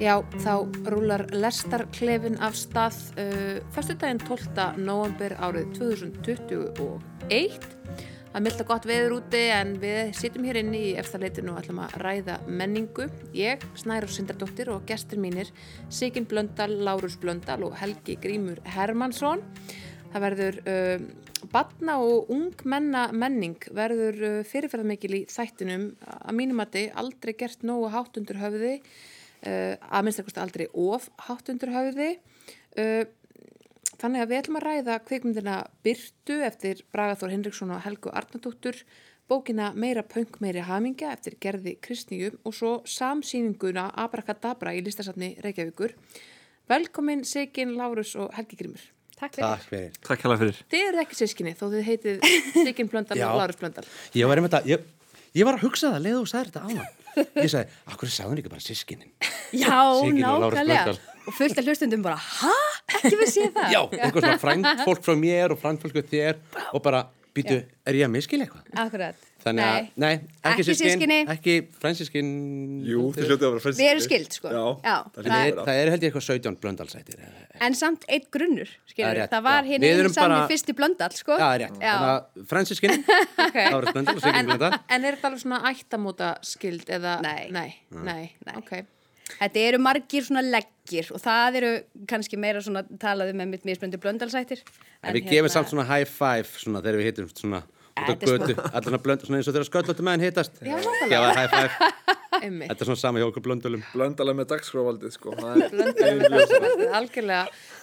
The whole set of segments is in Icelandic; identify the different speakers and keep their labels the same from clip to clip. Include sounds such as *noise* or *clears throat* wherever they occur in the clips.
Speaker 1: Já, þá rúlar lestarklefin af stað uh, fyrstudaginn 12. november árið 2021. Það er mylda gott veður úti en við sittum hér inni í eftirleitinu og ætlum að ræða menningu. Ég, Snæra Sindardóttir og gestur mínir Sigin Blöndal, Lárus Blöndal og Helgi Grímur Hermansson. Það verður uh, batna og ungmenna menning verður uh, fyrirferðarmikil í þættinum að mínumati aldrei gert nógu hátt undir höfði að minnstakosti aldrei of hátt undir höfði uh, þannig að við ætlum að ræða kvikmyndina Byrtu eftir Bragaþór Henriksson og Helgu Arnardóttur bókina Meira punk, meiri hamingja eftir Gerði Kristníu og svo samsýninguna Abrakadabra í listasatni Reykjavíkur Velkomin Sigin, Lárus og Helgi Grímur
Speaker 2: Takk fyrir.
Speaker 3: Takk fyrir.
Speaker 4: Takk hella fyrir.
Speaker 1: Þið eru ekki sískinni þó þið heitið Sigin Blöndal og Lárus Blöndal.
Speaker 3: Ég var, að, ég, ég var að hugsa það, leiðu og sagði þetta ána. Ég sagði, akkur sagði hún ekki bara sískinin?
Speaker 2: Já, nákvæmlega. Og fullt af hlustundum bara, hæ? Ekki við séð það?
Speaker 3: Já, einhver svona frænd fólk frá mér og frænd fólk frá þér og bara, býtu, er ég að miskila eitthvað?
Speaker 2: Akkurat.
Speaker 3: Þannig að, nei, ekki,
Speaker 2: Ekki
Speaker 3: sískin,
Speaker 2: systkini.
Speaker 3: ekki frændsískin.
Speaker 4: Jú, þið hljótið að vera frænst.
Speaker 2: Við erum skild, sko.
Speaker 4: Já,
Speaker 2: Já,
Speaker 4: það
Speaker 2: það
Speaker 3: Það, er,
Speaker 4: að
Speaker 3: það er held ég eitthvað 17 blöndalsættir.
Speaker 2: En samt eitt grunnur,
Speaker 3: Það
Speaker 2: skilur Það var hérna
Speaker 3: Við
Speaker 2: einu sanni
Speaker 3: bara-
Speaker 2: fyrsti blöndal, sko.
Speaker 3: Já, það er rétt.
Speaker 2: Já.
Speaker 3: Þannig að frændsískin, *laughs*
Speaker 1: Okay.
Speaker 3: Lárus Blöndal og
Speaker 1: En,
Speaker 3: Blöndal.
Speaker 1: en er þetta alveg svona ættamóta skild eða?
Speaker 2: Nei.
Speaker 1: Nei, nei,
Speaker 2: Nei.
Speaker 1: ok.
Speaker 2: Þetta eru margir svona leggir og það eru kannski meira svona talaðu með mitt mismöndu blöndalsættir.
Speaker 3: En við gefum samt svona high five svona þegar við hittum svona út á
Speaker 2: Þetta er
Speaker 3: götu, allir svona blönd, svona eins og þegar sköllóttu menn hittast.
Speaker 1: Já, nákvæmlega. *laughs*
Speaker 3: Þetta er svona sama hjá okkur blöndulum.
Speaker 4: Blöndalega með dagskráfaldið, sko. Er-
Speaker 1: algjörlega.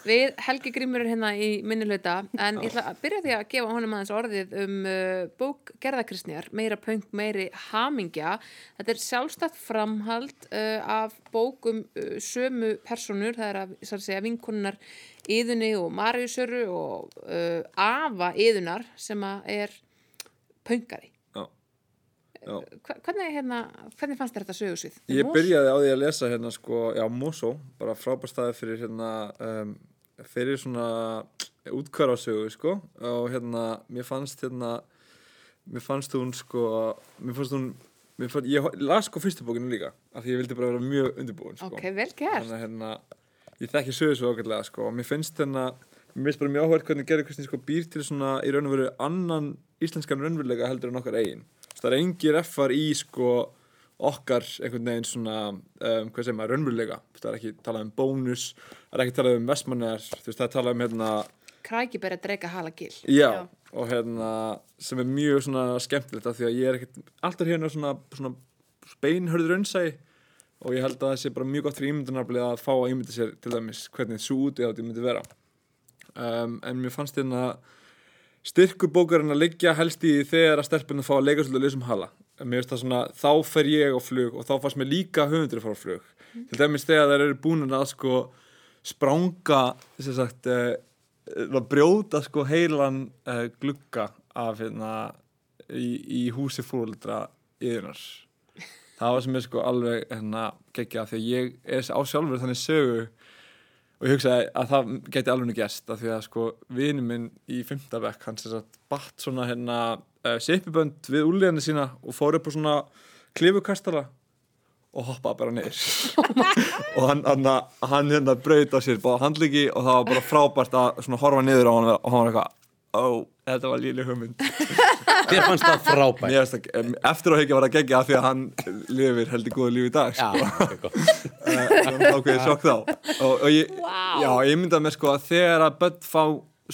Speaker 1: Við Helgi Grímur er hérna í minnilöta en ég ætla að byrja því að gefa honum aðeins orðið um uh, bók Gerðakristnjar, meira punk, meiri hamingja. Þetta er sjálfstætt framhald uh, af bókum uh, sömu personur, það er að, að segja, vinkonunnar Íðunni og Mariusöru og uh, Ava Íðunar sem að er Hva- Hvernig, hérna, hvernig fannst þér þetta sögursvið?
Speaker 4: Ég byrjaði á því að lesa hérna, sko, já, Mosó, bara frábær staði fyrir hérna, um, fyrir svona útkvarasögu, sko, og hérna, mér fannst hérna, mér fannst hún, sko, mér fannst hún, mér fannst, ég las sko fyrstu bókinu líka, af því ég vildi bara vera mjög undirbúin, sko.
Speaker 1: Ok, vel gert.
Speaker 4: þannig að hérna ég þekki sögu svo ágætlega sko og mér finnst hérna mér finnst bara mjög áhverð hvernig Gerður Kristins sko býr til svona í raun og veru annan íslenskan raunveruleika heldur en okkar eigin það er engir effar í sko okkar einhvern veginn svona um, hvað segir maður, raunveruleika það er ekki talað um bónus, það er ekki talað um veist það er talað um hérna
Speaker 1: Kræki beri að dreika hala gil.
Speaker 4: já,
Speaker 2: Já.
Speaker 4: og hérna sem er mjög svona skemmtilegt af því að ég er ekkert alltaf hérna svona, svona beinhörður raunsæi og ég held að það sé bara mjög gott fyrir ímyndunarblið að fá að ímynda sér til dæmis hvernig svo út eða þetta myndi vera um, en mér fannst hérna styrkur bókarinn að liggja helst í þegar að stelpunum fá að leika svolítið lausum hala. En mér finnst það svona, þá fer ég á flug og þá fannst mér líka höfundur að fara á flug. Til dæmis þegar þær eru búin að sko spranga sagt uh, að brjóta sko heilan uh, glugga af hérna í, í húsi fóreldra yðunar það var sem er sko alveg hérna geggja því að ég er á sjálfur þannig sögu og ég hugsaði að það geti alveg nú gæst af því að sko vinu minn í fymtabekk hann sem sagt batt svona hérna uh, sipibönd við úlíðanir sína og fór upp á svona klifukastara og hoppaði bara niður. *laughs* Og hann, hann, hann hérna braut á sér bara handliki og það var bara frábært að svona horfa niður á hann og hann var eitthvað ó, þetta var líli hugmynd *laughs*
Speaker 3: Þér fannst það frábært.
Speaker 4: Mér finnst það, eftir á hekja var að gegja af því að hann lifir heldur góða lífi í dag
Speaker 3: Já,
Speaker 4: sko. þannig að ákveði sjokk þá og, og ég, já, ég myndaði mér sko að þegar að börn fá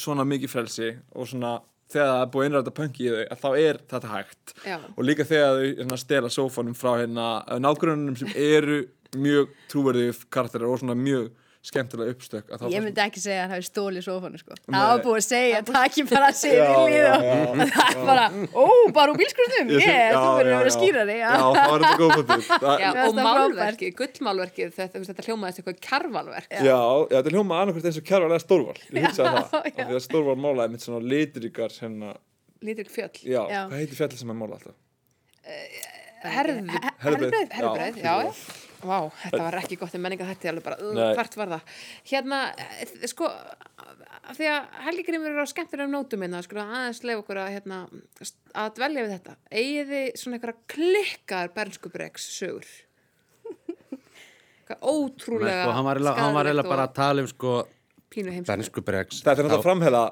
Speaker 4: svona mikið frelsi og svona þegar það er búið einræða pönki í þau að þá er þetta hægt
Speaker 1: Já.
Speaker 4: og líka þegar þau hérna, stela sófanum frá hérna nágrunum sem eru mjög trúverðið karakterar og svona mjög skemmtilega uppstök
Speaker 2: Ég myndi ekki segja að það hefði stólið sofanu sko. Það var búið að segja að það ekki bara í lið og það er *laughs* bara, ó, bara úr bílskrusnum
Speaker 4: Ég sé-
Speaker 2: þú verður að vera skýrari
Speaker 4: Já, það var þetta góð
Speaker 2: Mér *laughs*
Speaker 1: og málverkið, gullmálverkið, þetta, þú veist, þetta hljómaðist eitthvað kjarvalverk.
Speaker 4: Já, já, þetta er hljóma annarkvæmt eins og kjærvalega stórval Ég hugsaði það, af
Speaker 2: já.
Speaker 4: því að stórval málaði mitt svona litrikar hérna,
Speaker 1: Lítil fjöll.
Speaker 4: já, hvað heitir fjallið sem hann mála alltaf?
Speaker 1: Herðbreið,
Speaker 4: já.
Speaker 1: já, já. Vá, þetta var ekki gott um menninga þetta alveg bara,
Speaker 4: Nei.
Speaker 1: hvert var það? Hérna, eh, sko, af því að Helgi Grímur eru á skemmtilegum nótum minna, sko, aðeins leif okkur að, hérna, að dvelja við þetta. Egið þið svona einhverja klikkar bernskubreks sögur? Hvað ótrúlega
Speaker 3: sko, hann var
Speaker 1: skaðlegt
Speaker 3: bara að tala um sko
Speaker 1: pínu heimsku
Speaker 3: bernsku bregs
Speaker 4: Þetta er náttúrulega framhela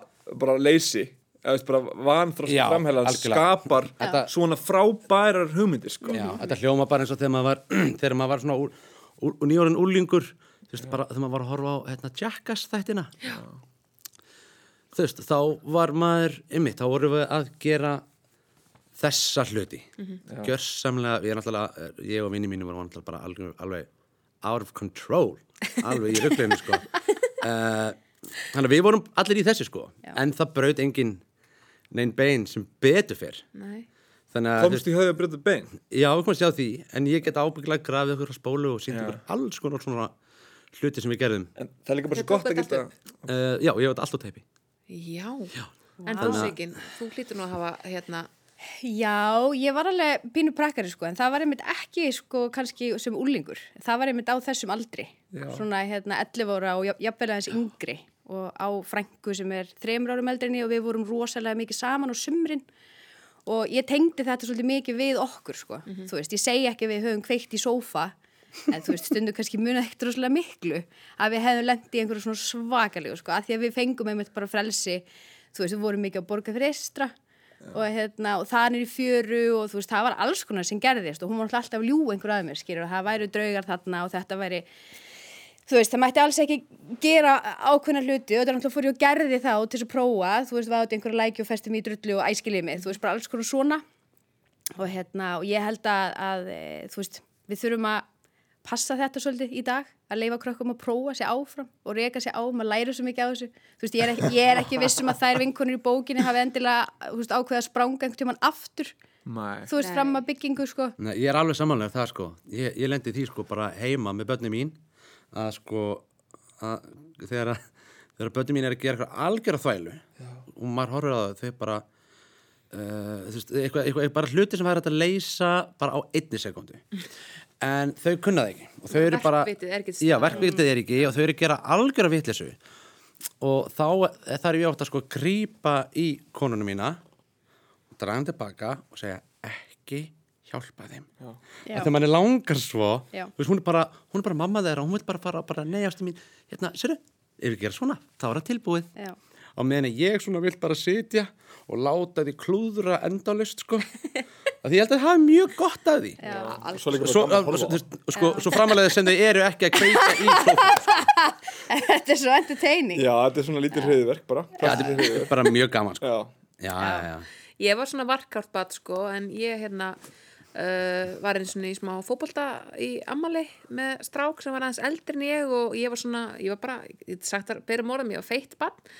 Speaker 4: bara leysi vanþróst
Speaker 3: algjörlega.
Speaker 4: skapar
Speaker 3: Þetta-
Speaker 4: svona frábærar hugmyndir sko.
Speaker 3: Já, þetta hljóma bara eins og þegar maður var *clears throat* þegar maður var svona úr, úr, úr nýjórinn úrlingur þú veist, bara þegar maður var að horfa á hérna, Jackass þættina Já. þú veist, þá var maður ymmið, þá vorum við að gera þessa hluti gjörsamlega, ég er náttúrulega ég og vinni mínu vorum náttúrulega bara alveg, alveg out of control alveg í ruggleinu sko uh, *laughs* þannig að við vorum allir í þessu sko
Speaker 2: Já.
Speaker 3: en það braut engin neinn bein sem betur fyrr
Speaker 1: Nei.
Speaker 3: þannig að
Speaker 4: Komst í höfðu að brjóta bein
Speaker 3: Já, við komum að sjá því, en ég get ábyggilega grafið okkur á spólu og sínt
Speaker 4: Já.
Speaker 3: okkur alls konar svona hluti sem við gerðum.
Speaker 4: En það er líka bara svo gott að geta
Speaker 3: Uh, já, ég hef þetta allt á teipi.
Speaker 1: Já. En þú Sigyn, þú hlýtur nú að hafa hérna
Speaker 2: Já, ég var alveg pínu prakkari sko, en það var einmitt ekki sko kannski sem úlingur. Það var einmitt á þessum aldri.
Speaker 4: Já.
Speaker 2: Svona hérna 11 ára og jafn- jafnvel aðeins yngri og á frængu sem er þreymur árum eldrinni og við vorum rosalega mikið saman á sumrin. Og ég tengdi þetta svolítið mikið við okkur sko. Þú veist, ég segi ekki að við höfum kveikt í sófa en þú veist, stundu kannski munið ekkert rosalega miklu að við hefðum lent í einhverju svona svakalegu sko, að því að við fengum einmitt bara frelsi, þú veist, við vorum mikið að borga fyrir eistra og, hérna, og það er í fjöru og þú veist, það var alls konar sem gerðist og hún var alltaf að ljú einhver að mér, skilur, að það væri draugar þarna og þetta væri þú veist, það mætti alls ekki gera ákveðna hluti og þetta er náttúrulega fór ég og gerði þá til þess að prófa, þú veist, var þetta einhverja læki og festum í drullu og æskilið mig, þú veist, bara alls konar svona. Og hérna, og ég held að, að e, þú veist, við þurfum að passa þetta svolítið í dag að leifa krökkum að prófa sér áfram og reyka sér á, maður læri svo mikið á þessu. Þú veist, ég er ekki, ég er ekki vissum að þær vinkonur í bókinni hafi endilega, þú veist, ákveða að spranga einhvern tímann aftur,
Speaker 4: Nei.
Speaker 2: þú veist, fram að byggingu, sko.
Speaker 3: Nei, ég er alveg samanlega það sko. Ég, ég lendi því sko bara heima með börni mín að sko að þegar, þegar börni mín er að gera eitthvað algjör þvælu og maður horfir á það, þau bara uh, þú veist, eitthvað, eitthvað, bara hluti sem væri að leysa bara á einni sekundu en þau kunna það ekki. Og þau eru bara
Speaker 1: Verkvitið er
Speaker 3: já, er ekki og þau eru að gera algjör að vitlesu og þá þarf ég ofta sko að grípa í konunum mína og draga hann tilbaka og segja ekki hjálpa þeim. Þegar mann er langar svo veist, hún, er bara, hún er bara mamma þeirra hún vil bara fara bara neyjastu mín. Hérna, sérðu, ef við gera svona, þá er það tilbúið.
Speaker 2: Já.
Speaker 3: á meðan ég svona vil bara sitja og láta því klúðra endalust sko. *laughs* Að því ég held að það hafi mjög gott að því.
Speaker 2: Já.
Speaker 4: Svo
Speaker 3: svo,
Speaker 4: að
Speaker 3: svo, sko, svo framalega sem þau eru ekki að kveika í *laughs* sko.
Speaker 2: Þetta er svo entertaining.
Speaker 4: Já, þetta er svona lítið hriðverk bara
Speaker 3: þetta er bara mjög gaman sko.
Speaker 4: Já,
Speaker 3: já, já, já.
Speaker 1: Ég var svona varkárt bat sko en ég hérna uh, var eins og í smá fótbolta í ammali með strák sem var aðeins eldri en ég og ég var svona, ég var bara, ég sagt að bera morðum, ég var feitt bann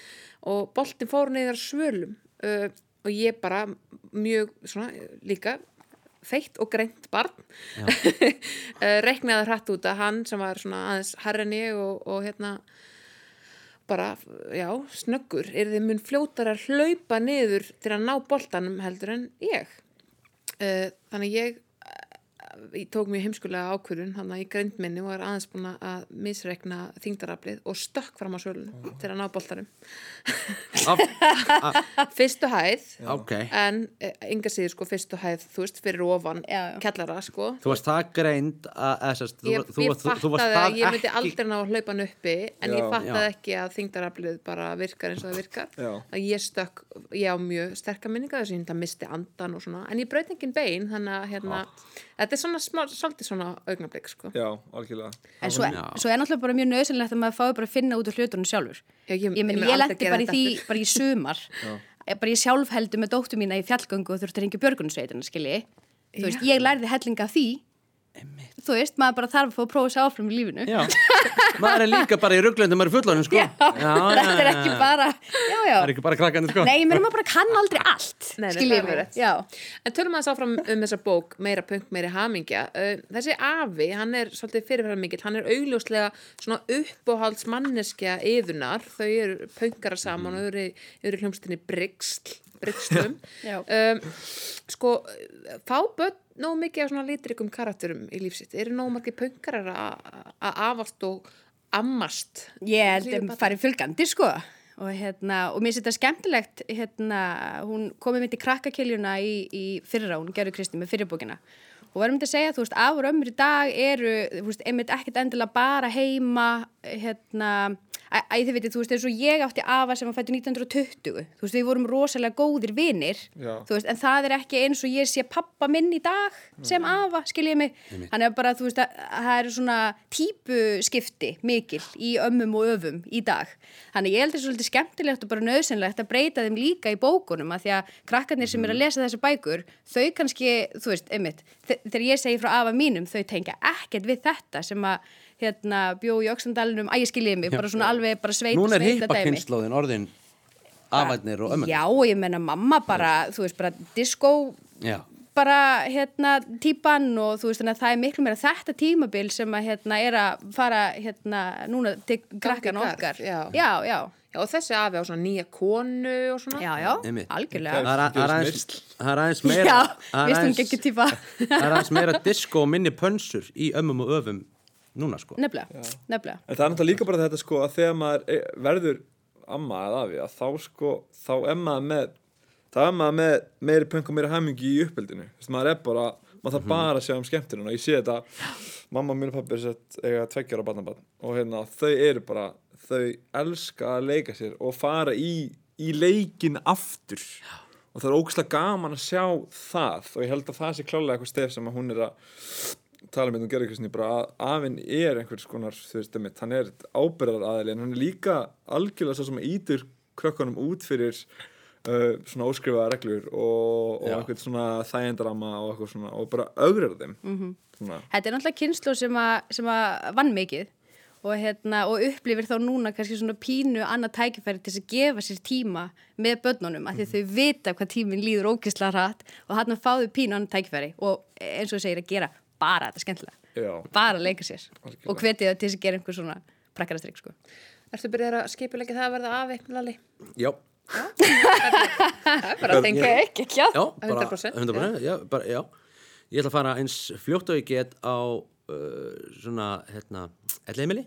Speaker 1: og boltin fór niður svölum uh, og ég bara mjög svona líka feitt og greint barn. Uh, *laughs* reiknaði hratt út að hann sem var svona aðeins herri en ég og, og hérna bara, já, snöggur er þið mun fljótar að hlaupa niður til að ná boltanum heldur en ég uh, þannig ég ég tók mjög heimskulega ákvörun hann í greindminni og var aðeins búin að misreikna þingdaraflið og stökk fram á svölun til að ná boltanum.
Speaker 3: Af, *laughs*
Speaker 1: fyrstu hæð.
Speaker 3: Ok.
Speaker 1: En eh, enga síður sko fyrstu hæð þú veist fyrir ofan
Speaker 2: Já, já.
Speaker 1: kellara sko.
Speaker 3: Þú varst það greind að, að sest, þú,
Speaker 1: ég,
Speaker 3: þú,
Speaker 1: ég
Speaker 3: þú, þú, þú varst
Speaker 1: fattaði að ég myndi
Speaker 3: ekki
Speaker 1: aldrei ná að hlaupa hann uppi en
Speaker 4: Já.
Speaker 1: ég fattaði
Speaker 3: Já.
Speaker 1: ekki að þingdaraflið bara virkar eins og það virkar.
Speaker 4: Já.
Speaker 1: að ég stökk, ég á mjög sterka minninga þess að ég misti andan og svona. En ég braut engin bein þannig að hérna, þetta er svona smá, svolítið svona augnablik sko.
Speaker 4: já, algjörlega
Speaker 2: En svo,
Speaker 3: Já.
Speaker 2: svo er náttúrulega bara mjög nöðsynlegt að maður fái bara að finna út úr hlutunum sjálfur.
Speaker 1: Já, ég-
Speaker 2: ég,
Speaker 1: ég
Speaker 2: lendi bara í því,
Speaker 1: aftur.
Speaker 2: bara í sumar. *laughs* Bara ég sjálf heldur með dóttu mína í fjallgöngu og þurfti að ringja björgunsveitina, skilji. Þú veist, ég lærði hellinga af því. Þú veist, maður bara þarf að fá að prófa sér áfram í lífinu.
Speaker 3: já, maður er líka bara í rugglöndum maður er fullorinn sko
Speaker 2: Já, *laughs* þetta er ekki bara, já, já.
Speaker 3: það er ekki bara krakkandi sko
Speaker 2: Nei, ég meina maður bara kann aldrei allt,
Speaker 1: Nei, það er.
Speaker 2: Já,
Speaker 1: En tölum að áfram um þessa bók, meira punk, meira hamingja. Uh, þessi afi, hann er svolítið fyrirfæðarmikill, hann er augljóslega svona uppáhalds manneskja yðunar, þau eru punkara saman og eru, eru hljómsdynni Bryggsl, Bryggslum. *laughs*
Speaker 2: Já.
Speaker 1: um, sko, fá börn nóg mikið af svona litrikum karakterum í lífsitt? Eru nóg margir punkarar að afast og ammast?
Speaker 2: ég held að
Speaker 1: barna?
Speaker 2: farið fylgandi, sko. Og, hérna, og mér finnst þetta skemmtilegt, hérna, hún komið mitt í krakkakiljuna í, í fyrra, hún gerði Kristi með fyrirbókina. og varum þetta að segja, þú veist, og ömmur í dag eru, þú veist, einmitt ekkert endilega bara heima, hérna, Æ, þið veitir, þú veist, eins og ég átti afa sem var fættur 1920, þú veist, við vorum rosalega góðir vinir,
Speaker 4: Já.
Speaker 2: þú veist, en það er ekki eins og ég sé pappa minn í dag sem afa, skiljið mig, hann er bara, þú veist, að að það eru svona típuskipti mikil í ömmum og öfum í dag, þannig ég held þetta svolítið skemmtilegt og bara nöðsynlegt að breyta þeim líka í bókunum, að því að krakkarnir sem er að lesa þessar bækur, þau kannski, þú veist, einmitt, þe- þegar ég segi frá afa mínum, þau tengja ekkert við þetta sem að hérna, bjó í Öxandalunum, að ég skiljiði mig, bara svona alveg bara sveit,
Speaker 3: Núna er
Speaker 2: sveita
Speaker 3: hippa
Speaker 2: dæmi.
Speaker 3: kynnslóðin orðin afætnir og ömmur
Speaker 2: Já, og ég menna mamma bara, þú veist, bara disco
Speaker 3: Já.
Speaker 2: bara, hérna, típan og þú veist, þannig að það er miklu meira þetta tímabil sem að, hérna, er að fara, hérna, núna til krakkan okkar.
Speaker 1: já.
Speaker 2: já, já,
Speaker 1: Já, og þessi afi á svona nýja konu og svona.
Speaker 2: já, já,
Speaker 3: Einmitt.
Speaker 2: algjörlega.
Speaker 3: Það er að- er aðeins það er aðeins *laughs* meira
Speaker 2: Já,
Speaker 3: er aðeins-
Speaker 2: ekki típa.
Speaker 3: Það er aðeins meira disco og minni pönsur í ömmum og öfum núna sko.
Speaker 2: Nefnilega, nefnilega.
Speaker 4: En það er náttúrulega líka bara þetta sko að þegar maður e- verður amma eða afi að þá sko, þá er maður með þá er maður með meiri pönk og meiri hæmingi í uppeldinu. Maður er bara maður þarf bara að sjá um skemmtunum og ég sé þetta mamma og mínu pappi er sett eiga tveggjara barnabarn. Og hérna þau eru bara þau elska að leika sér og fara í, í leikin aftur. Og það er ógæslega gaman að sjá það. Og ég held að það sé klálega eitthvað stef sem að hún er að tala með um gerðurkvæsni bara að afinn er einhvers konar, þú veist, einmitt, hann er ábyrðar aðili en hann er líka algjörlega svo sem ítur krökkunum út fyrir uh, svona óskrifaða reglur og, og eitthvað svona þægendarama og eitthvað svona og bara augrar þeim. -hmm. svona,
Speaker 2: Þetta er náttúrulega kynslu sem, að- sem að vann mikið og, hérna, og upplifir þá núna kannski svona pínu annað tækifæri til að gefa sér tíma með börnunum af því að þau vita hvað tíminn líður ógislega hratt og hann fáðu pínu annað tækifæri og eins og segir að gera bara þetta skemmtilega,
Speaker 4: já,
Speaker 2: bara að leika sér.
Speaker 4: Algjörlega.
Speaker 2: og hvetið það til þess að gera einhver svona prakkarastrygg sko.
Speaker 1: Ertu byrjar að skipulegja það að verða afi, Lali?
Speaker 3: Já, *laughs*
Speaker 1: Það er bara að tengja.
Speaker 2: ekki, ekki
Speaker 3: já, bara
Speaker 1: 100%,
Speaker 3: 100%, já, bara, já. Ég ætla að fara eins fljótt og ég get á uh, svona, hérna, ellheimili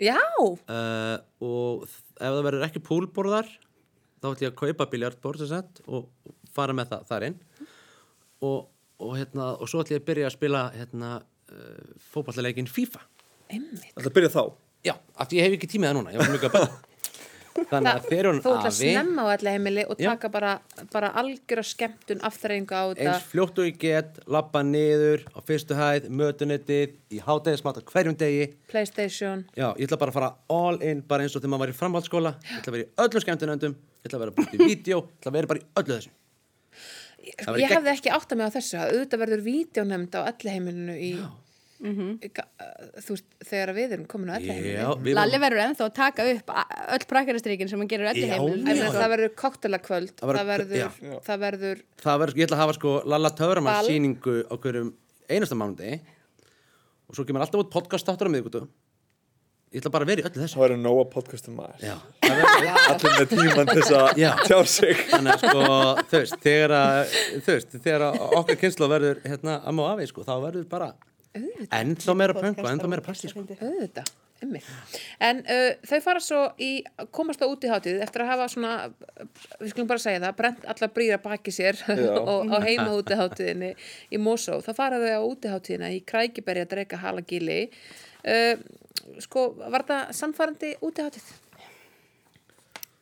Speaker 1: Já,
Speaker 3: uh, og ef það verður ekki púlborðar þá ætla ég að kaupa biljardborð sem sagt og fara með það þar inn. Og, og, hérna, og svo ætla ég að byrja að spila hérna, uh, fótballleikin FIFA.
Speaker 1: Einmitt.
Speaker 4: þetta byrja þá?
Speaker 3: Já, af því ég hef ekki tímið það núna, ég var mjög að *laughs* bæða Þannig að þegar hún
Speaker 1: Þú ætla að
Speaker 3: afi
Speaker 1: snemma á allir heimili og taka bara, bara algjör skemmtun afturreyingu á þetta.
Speaker 3: eins fljótt og ég get lappa niður á fyrstu hæð, mötunettið í hátæðismat á hverjum degi.
Speaker 1: Playstation.
Speaker 3: Já, ég ætla bara að fara all in bara eins og þegar maður var í framhaldsskóla. Ég ætla að vera í öllum skemmtunöndum ég ætla að vera búin í vídeo, ég ætla að vera bara í öllu þessu
Speaker 1: Ég hefði ekki átt að mig á þessu að auðvitað verður vídeonemnd á allir heimilinu í, í ga- þú veist, þegar við erum komin á
Speaker 3: við
Speaker 2: Lalli verður ennþá að taka upp öll prakkarastrygin sem hann gerur
Speaker 1: En
Speaker 3: já.
Speaker 1: það verður koktelakvöld,
Speaker 3: Það
Speaker 1: það það verður,
Speaker 3: það verður, ég ætla að hafa sko Lalla Töframann síningu á hverjum einasta mánuði. Og svo kemur alltaf út podcast áttur á miðgutu ég ætla bara að vera í öllu þessu
Speaker 4: þá er nóga podcastum maður
Speaker 3: það
Speaker 4: allir með tíman þess að
Speaker 3: Já.
Speaker 4: tjá sig
Speaker 3: þannig að sko, þú veist, þegar að veist, þegar að okkar kynslu verður hérna amma og afi, sko, þá verður bara ennþá meira pönk og ennþá meira pasti, sko.
Speaker 1: En uh, þau fara svo í, komast á út í hátíð eftir að hafa svona, við skulum bara segja það, brent allar brýra baki sér *laughs* og á heima út í hátíðinni í Mosó. Það fara þau á út í hátíðina í Krækibergi að drega halagili. Uh, sko, var það samfærandi út í hátíð?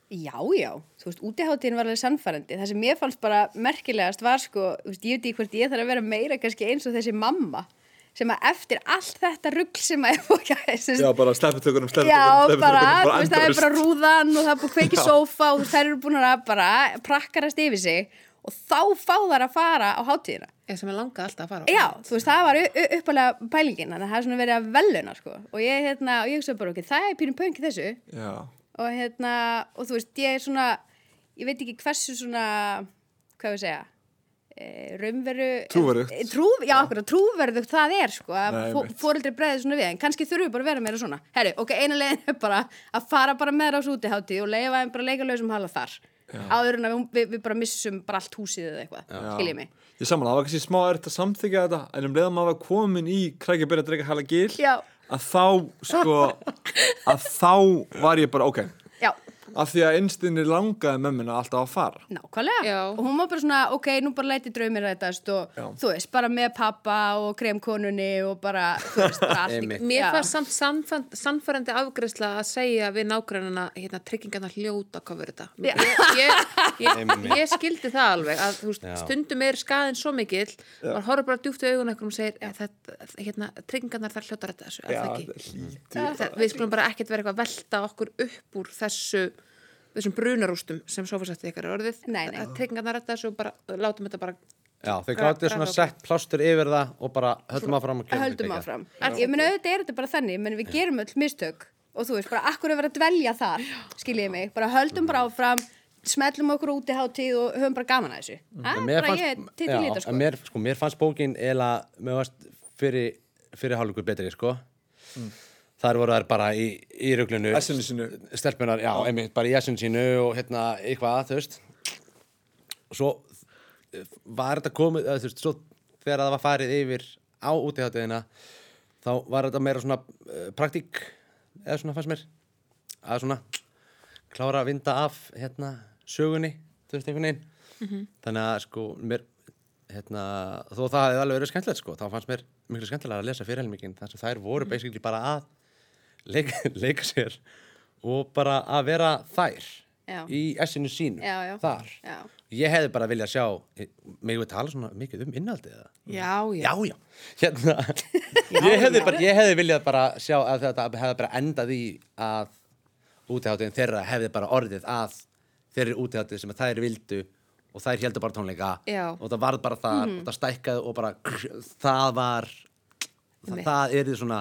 Speaker 2: Já, já, þú veist, útiháttíðin var alveg sannfærandi. Það sem mér fannst bara merkilegast var sko, þú veist, ég veit ekki hvort ég þarf að vera meira kannski eins og þessi mamma sem að eftir allt þetta rugl sem að er búið að
Speaker 4: já, bara slepputökunum, slepputökunum
Speaker 2: Já, bara, þú veist, það er bara rúðan og það er búið að kveiki sófa og þær eru búin að bara prakkarast yfir sig og þá fá þær að fara á hátíðina.
Speaker 1: Ég sem er langað alltaf að fara á.
Speaker 2: Já, þú veist, það var uppalega pælingin, þannig að það er svona verið að veluna, sko. Og ég, hérna, og ég hugsa bara, ok, það er pínum pönk í þessu
Speaker 4: já,
Speaker 2: og hérna, og þú veist, ég er svona, ég veit ekki hversu svona, hvað við segja, e, raunveru...
Speaker 4: Trúverðugt.
Speaker 2: E, trú, já, okkur, trúverðugt það er, sko, að
Speaker 4: Nei,
Speaker 2: fó,
Speaker 4: einmitt.
Speaker 2: fóreldri breiði svona við, en kannski þurfum við bara að vera meira svona. Herri, ok, eina leiðin er bara að fara bara með Áður en að við, við, bara missum bara allt húsið eða eitthvað, skiljið mig.
Speaker 4: ég saman, það var kannski smá erfitt að samþykja þetta en um leiðum maður var komin í krækja byrja að drega hala gil
Speaker 2: Já.
Speaker 4: að þá, sko að þá var ég bara, ok af því að einstinni langaði mömmina alltaf að fara
Speaker 2: Nákvæmlega.
Speaker 1: Já.
Speaker 2: Og hún var bara svona, ok, nú bara læti draumir rættast og
Speaker 4: Já.
Speaker 2: þú veist, bara með pappa og kremkonunni og bara, þú veist, bara allt.
Speaker 1: Mér
Speaker 2: Já.
Speaker 1: fannst samt sannfænd- sannfærandi afgreðsla að segja við nágrannana hérna, tryggingarna hljóta hvað verður þetta. Ég, ég, ég,
Speaker 3: Einmitt.
Speaker 1: ég skildi það alveg að þú veist,
Speaker 3: Já.
Speaker 1: stundum er skaðin svo mikill maður horfður bara djúpt í augun ekkur og segir ja, þetta, hérna, tryggingarnar þar hljóta þetta þessu, er
Speaker 4: Já,
Speaker 1: það ekki?
Speaker 4: hlýtur
Speaker 1: Það, við skulum bara ekkert vera eitthvað að velta okkur upp úr þessu þessum brunarústum sem sofasætti ykkar er orðið
Speaker 2: Nei, nei.
Speaker 1: að tryggingarnar þetta þessu og bara látum þetta bara
Speaker 3: Já, þau gáttu svona sett plástur yfir það og bara höldum áfram og
Speaker 2: höldum áfram. Ég meina auðvitað er þetta bara þannig, menn við gerum öll mistök og þú veist, bara akkur er verið að dvelja þar, skiljiði mig, bara höldum bara áfram, smellum okkur út í hátíð og höfum bara gaman að þessu. Það er
Speaker 3: Mér
Speaker 2: bara
Speaker 3: fannst-
Speaker 2: ég til til
Speaker 3: já,
Speaker 2: lítið, sko.
Speaker 3: Mér, sko, mér fannst bókin eða, fyrir, fyrir hálfleikur betri, sko. Þar voru þær bara í, í
Speaker 4: sínu.
Speaker 3: Stelpunar, já, einmitt, bara í essinu sínu og hérna, eitthvað, þú veist. Og svo var þetta komið, þú veist, svo þegar það var farið yfir á útíðhátiðina, þá var þetta meira svona uh, praktík, eða svona fannst mér, að svona klára að vinda af, hérna, sögunni, þú veist, einhvern veginn. Þannig að sko mér hérna, þó það hefði alveg verið skemmtilegt sko, þá fannst mér miklu skemmtilega að lesa fyrirhelmingin þar sem þær voru basically bara að leika, leika sér og bara að vera þær
Speaker 2: Já.
Speaker 3: í essinu sínu
Speaker 2: Já,
Speaker 3: þar. Ég hefði bara viljað sjá megum við tala svona mikið um innaldið
Speaker 1: já, já,
Speaker 3: hérna *laughs* ég, hefði bara, ég hefði viljað bara sjá að þetta hefði bara endað í að útiháttin þeirra hefði bara orðið að þeirri útiháttin sem þær vildu og þær heldur bara tónleika og það varð bara þar og það stækkaði og bara það var það, það er því svona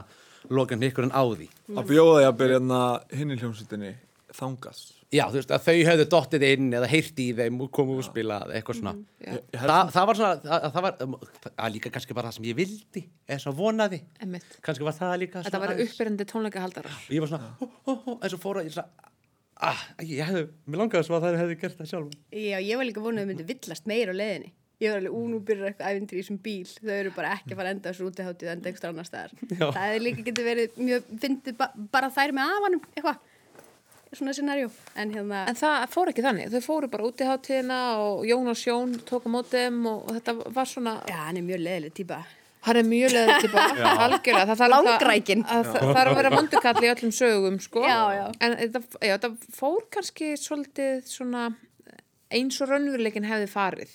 Speaker 3: lokan ykkurinn á því.
Speaker 4: Að bjóða ég að byrja hérna hinn í hljómsveitinni þangað.
Speaker 3: Já, þú veist, að þau hefðu dottið inn eða heyrti í þeim og komið og spilað eitthvað svona.
Speaker 4: Held
Speaker 3: Þa, það var svona, það, það var það var líka kannski bara það sem ég vildi eða svona vonaði.
Speaker 1: Einmitt.
Speaker 3: kannski var það líka
Speaker 1: þetta var uppbyrjandi tónleikahaldara
Speaker 3: og ég var svona, hó, hó, hó, eins og fóra ég svona, ah, ég hefði, mér langaði svo að það hefði gert það sjálf
Speaker 2: Já, ég var líka vonað að þau myndi villast meira á leiðinni. Ég var alveg, ú, nú byrjar eitthvað ævindri í þessum bíl. Þau eru bara ekki að fara enda þessu útiháttið enda eitthvað annar staðar.
Speaker 3: Já.
Speaker 2: Það er líka getur verið mjög, fyndið ba bara þær með afanum, eitthvað. Svona scenarjó. En hérna,
Speaker 1: En það fór ekki þannig, þau fóru bara út í hátíðina og Jón og Sjón tók á mótum og, og þetta var svona,
Speaker 2: já, hann er mjög leðileg típa.
Speaker 1: hann er mjög til bara, *laughs* algjörlega, það þarf
Speaker 2: Langrækinn.
Speaker 1: að, að, það þarf að vera vondukall í öllum sögum, sko.
Speaker 2: Já, já.
Speaker 1: En þetta fór kannski svolítið svona eins og raunveruleikin hefði farið,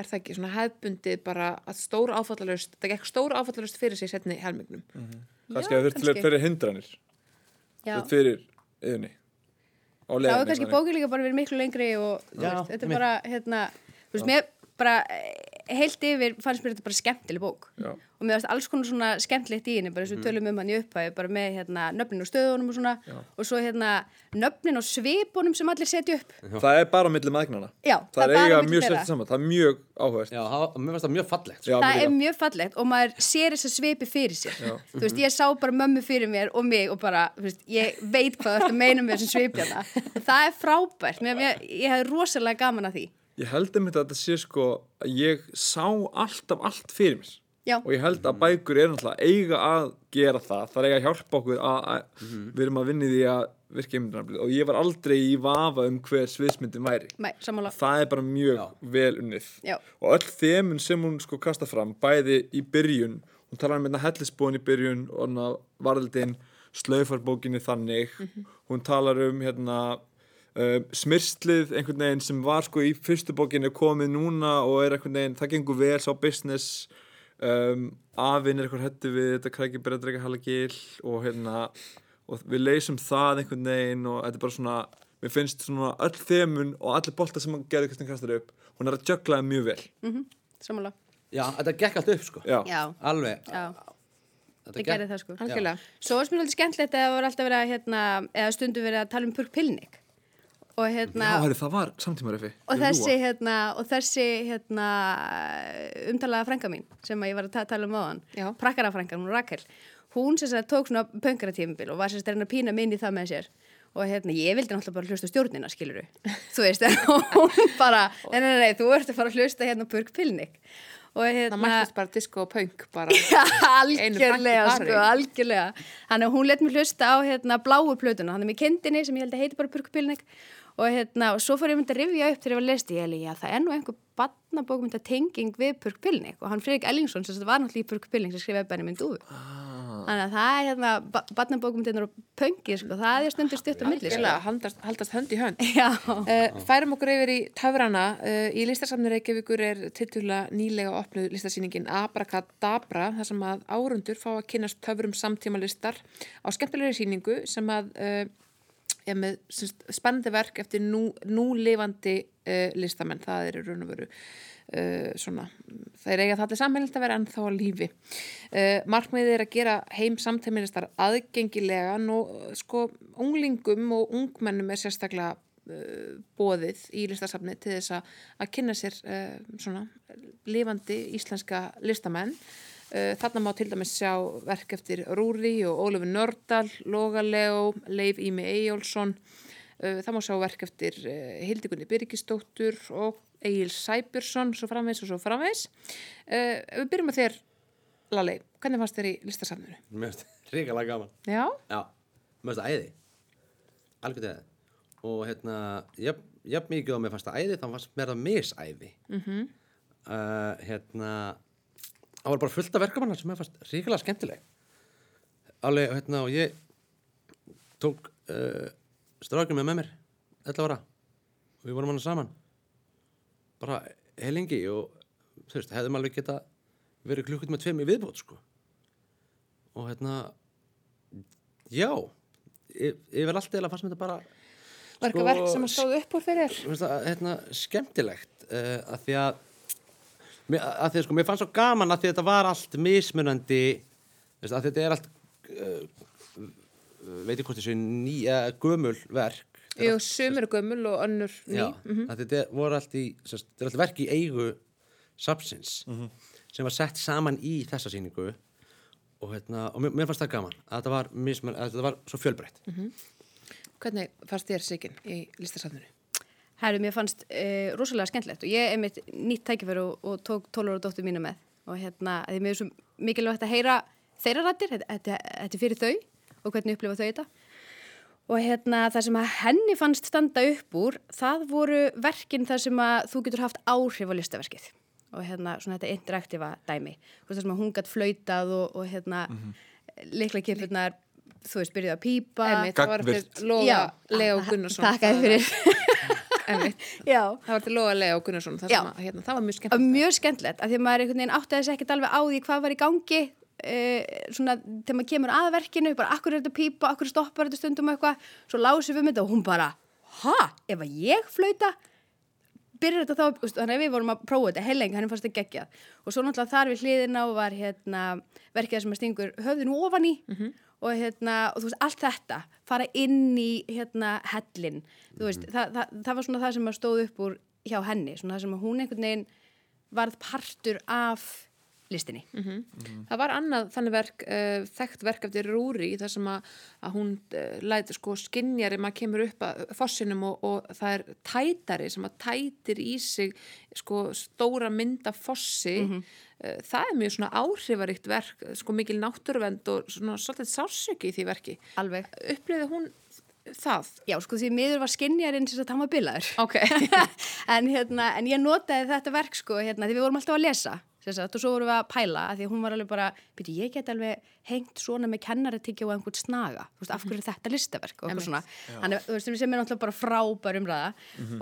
Speaker 1: er það ekki, svona hefðbundið bara að stór áfallalust, það gekk stór áfallalust fyrir sig setni helmingnum.
Speaker 4: kannski að þurft
Speaker 2: kannski.
Speaker 4: fyrir hindranir
Speaker 2: Já.
Speaker 4: þurft fyrir
Speaker 2: þá er
Speaker 4: leiðinni
Speaker 2: kannski líka bara verið miklu lengri og þú
Speaker 3: Já,
Speaker 2: veist, þetta er bara, hérna, þú veist, mér bara eh, heilt yfir fannst mér þetta bara skemmtileg bók
Speaker 4: Já.
Speaker 2: Og mér varst alls konar svona skemmtilegt í henni bara eins og við tölum um hann í upphæðu bara með hérna nöfnin og stöðunum og svona. Og svo hérna nöfnin og svipunum sem allir setja upp.
Speaker 4: Það er bara milli maðgnana
Speaker 2: Já,
Speaker 4: það,
Speaker 2: það er
Speaker 4: eiga mjög sett saman það er mjög áhugast
Speaker 3: Já, það, mér finnst það mjög fallegt sko.
Speaker 4: Já,
Speaker 2: það er mjög fallegt og maður sér þess að svipi fyrir sér. Þú veist, ég sá bara mömmu fyrir mér og mig og bara, þú veist, ég veit hvað þetta meina með þessum svipjana það er frábært, mér, mér, ég hefði rosalega gaman að því.
Speaker 4: Ég held einmitt að þetta sé sko að ég sá alltaf allt fyrir mér
Speaker 2: Já.
Speaker 4: og ég held að bækur er náttúrulega eiga að gera það, það er eiga að hjálpa okkur að, að við erum að vinna í því að virka einmyndunarblið og ég var aldrei í vafa um hver sviðsmyndin væri.
Speaker 2: Sammála.
Speaker 4: Það er bara mjög vel unnið.
Speaker 2: Já.
Speaker 4: og öll þemun sem hún sko kasta fram bæði í byrjun hún talar um hérna hellisbúin í byrjun og hérna varðildin slaufarbókinni þannig. Hún talar um hérna um, smyrslið einhvern veginn sem var sko í fyrstu bókinni komið núna og er einhvern veginn það gengur vel sá business um, afinn er eitthvað hættu við þetta krækir bara að drega halagil og hérna og við leysum það einhvern veginn og þetta er bara svona mér finnst svona öll þemun og allir boltar sem hann gerði hvernig kastar upp hún er að jöklaði mjög vel.
Speaker 2: Sammála.
Speaker 3: Já, þetta gekk allt upp sko.
Speaker 4: Já,
Speaker 2: Já,
Speaker 3: Alveg.
Speaker 2: Já,
Speaker 3: Þetta
Speaker 2: gerði það sko. Svo var mér alveg skemmtilegt að það var alltaf verið að hérna, eða stundum verið að tala um Purk Pilnik og hérna
Speaker 4: já það var samtímarefi
Speaker 2: og þessi, hérna, og þessi hérna, umtalaða frænka mín sem að ég var að ta tala um áðan
Speaker 1: Já.
Speaker 2: prakkarafrænkan, hún Rakel hún sem sagt tók svona pöngaratímabil og var sem sagt að reyna að pína minni það með sér. Og hérna, ég vildi náttúrulega bara hlusta á stjórnina, skiluru þú veist, *laughs* og hún bara nei, nei, nei, þú ert að fara að hlusta hérna á Purk Pilnik og
Speaker 1: Það
Speaker 2: hérna
Speaker 1: mættist bara disco og punk bara. *laughs*
Speaker 2: algjörlega,
Speaker 1: Einu
Speaker 2: sko, algjörlega. Þannig að hún let mér hlusta á hérna bláu plötuna, hann er með kindinni sem ég held að heiti bara Purkupilnik og hérna, og svo fór ég myndi að rifja upp þegar ég var að lesti, ég held já, það er nú einhver badnabókumynda tenging við Purkupilnik og hann Fredrik Ellingsson, sem þetta var náttúrulega í Purkupilnik sem skrifaði Benjamin Dúfu þannig að það er hérna, badnabókumyndinar og pöngi, sko, það er stundur stutt á milli, sko.
Speaker 1: haldast, haldast hönd í hönd. *laughs*
Speaker 2: Já,
Speaker 1: Uh, færum okkur yfir í töfrana. Uh, í listasafni Reykjavíkur er tiltúrlega nýlega opnuð listasýningin Abracadabra, þar sem að árundur fá að kynast töfrum samtíma listar á skemmtilegri sýningu sem að uh, er með semst, spennandi verk eftir nú, nú lifandi uh, listamenn. Það er í raun og veru uh, svona, það er eiga það allir sammeilind að vera ennþá á lífi. Uh, markmiðið er að gera heim samtímilistar aðgengilega og sko unglingum og ungmennum er sérstaklega bóðið í listasafni til þess að, að kynna sér svona lifandi íslenska listamenn. Uh, þarna má til dæmis sjá verk eftir Rúri og Ólafur Nördal, Loga Leo, Leif Ími Eyjólfsson. Uh, það má sjá verk eftir uh, Hildikunni Birgisdóttur og Egil Sæbjörnsson, svo framvegs og svo framvegs. Uh, við byrjum að þér, Lalli, hvernig fannst þér í listasafninu?
Speaker 3: Mér finnst ríkalega gaman.
Speaker 1: Já,
Speaker 3: Já, mér finnst það æði. Algjörð æði. Og hérna, jafn, mikið og mér fannst það æði, þá fannst mér það misæði. Mm -hmm. hérna, það var bara fullt af verkamannar sem mér fannst ríkalega skemmtileg. Alveg, hérna, og ég tók uh, strákinn með með mér, 11 ára. Og við vorum hann saman. Bara heilingi og, þú veist, hefðum alveg geta verið klukkut með tveim í viðbót, sko. Og hérna, Já, y- yfir allt eða fannst mér þetta bara
Speaker 1: eitthvað
Speaker 3: Sko,
Speaker 1: verk sem að stóðu upp úr fyrir
Speaker 3: hérna, skemmtilegt uh, að því að að því sko, mér fannst svo gaman að því að þetta var allt mismunandi að þetta er allt uh, veit ég hvort þessu ný, uh, gömul verk
Speaker 1: Jú, er gömul og önnur ný.
Speaker 3: Já, að þetta er- voru allt í sérst, þetta er allt verk í eigu sapsins sem var sett saman í þessa sýningu og, hérna, og mér, mér fannst það gaman að þetta var, mismun, að þetta var svo fjölbreytt
Speaker 1: Hvernig fannst þér Sigyn í listasafninu?
Speaker 2: Herru, mér fannst uh, rosalega skemmtilegt og ég er mitt nýtt tækifæri og, og tók tólur og dóttur mínu með og hérna, því mér er svo mikilvægt að heyra þeirra rættir, þetta, er fyrir þau og hvernig upplifa þau þetta og hérna það sem að henni fannst standa upp úr, það voru verkin þar sem að þú getur haft áhrif á listaverkið og hérna svona þetta interaktífa dæmi, það sem að hún gætt flautað og, og hérna mm -hmm. leikla kipurnar, þú veist, byrjuð að.
Speaker 1: Leo Gunnarsson.
Speaker 2: Takk að fyrir
Speaker 1: Einmitt.
Speaker 2: Já, *laughs*
Speaker 1: Það var til Loga Leo Gunnarsson, það, að, hérna, það var mjög
Speaker 2: Það
Speaker 1: skemmt.
Speaker 2: var mjög skemmtilegt að því að maður einhvern veginn átti þess ekkert alveg á því hvað var í gangi uh, svona þegar maður kemur að verkinu bara akkur er þetta pípa, akkur stoppar þetta stundum og eitthvað, svo lásum við þetta og hún bara ha, ef að ég flauta? Byrjar þetta þá, þannig að við vorum að prófa þetta. Heilengi, hann fannst þetta geggjað. Og svo náttúrulega þar við hliðina og var hérna verkið sem að stingur höfðinu ofan í og hérna, og veist, allt þetta fara inn í hérna hellin, þú veist, það, það, það var svona það sem stóð upp úr hjá henni svona það sem hún einhvern veginn varð partur af listinni
Speaker 1: Það var annað þannig verk, uh, þekkt verk eftir Rúri þar sem að, að hún uh, læti sko skinjari, maður kemur upp að fossinum og, og það er tætari sem að tætir í sig sko stóra mynda fossi. uh, það er mjög svona áhrifaríkt verk, sko mikil náttúruvend og svona svolítið sársöki í því verki.
Speaker 2: alveg
Speaker 1: Upplifði hún það?
Speaker 2: Já, sko því miður var skinjarinn sem sagt hann var bilaður.
Speaker 1: Ok. *laughs*
Speaker 2: en, hérna, en ég notaði þetta verk sko, hérna, því við vorum alltaf að lesa sagt, og svo vorum við að pæla, að því að hún var alveg bara byrju, ég get alveg hengt svona með kennaratyggja og einhvern snaga, þú veist, af hverju er þetta listaverk og eitthvað svona, þannig, þú veist, sem er náttúrulega bara frábær umræða.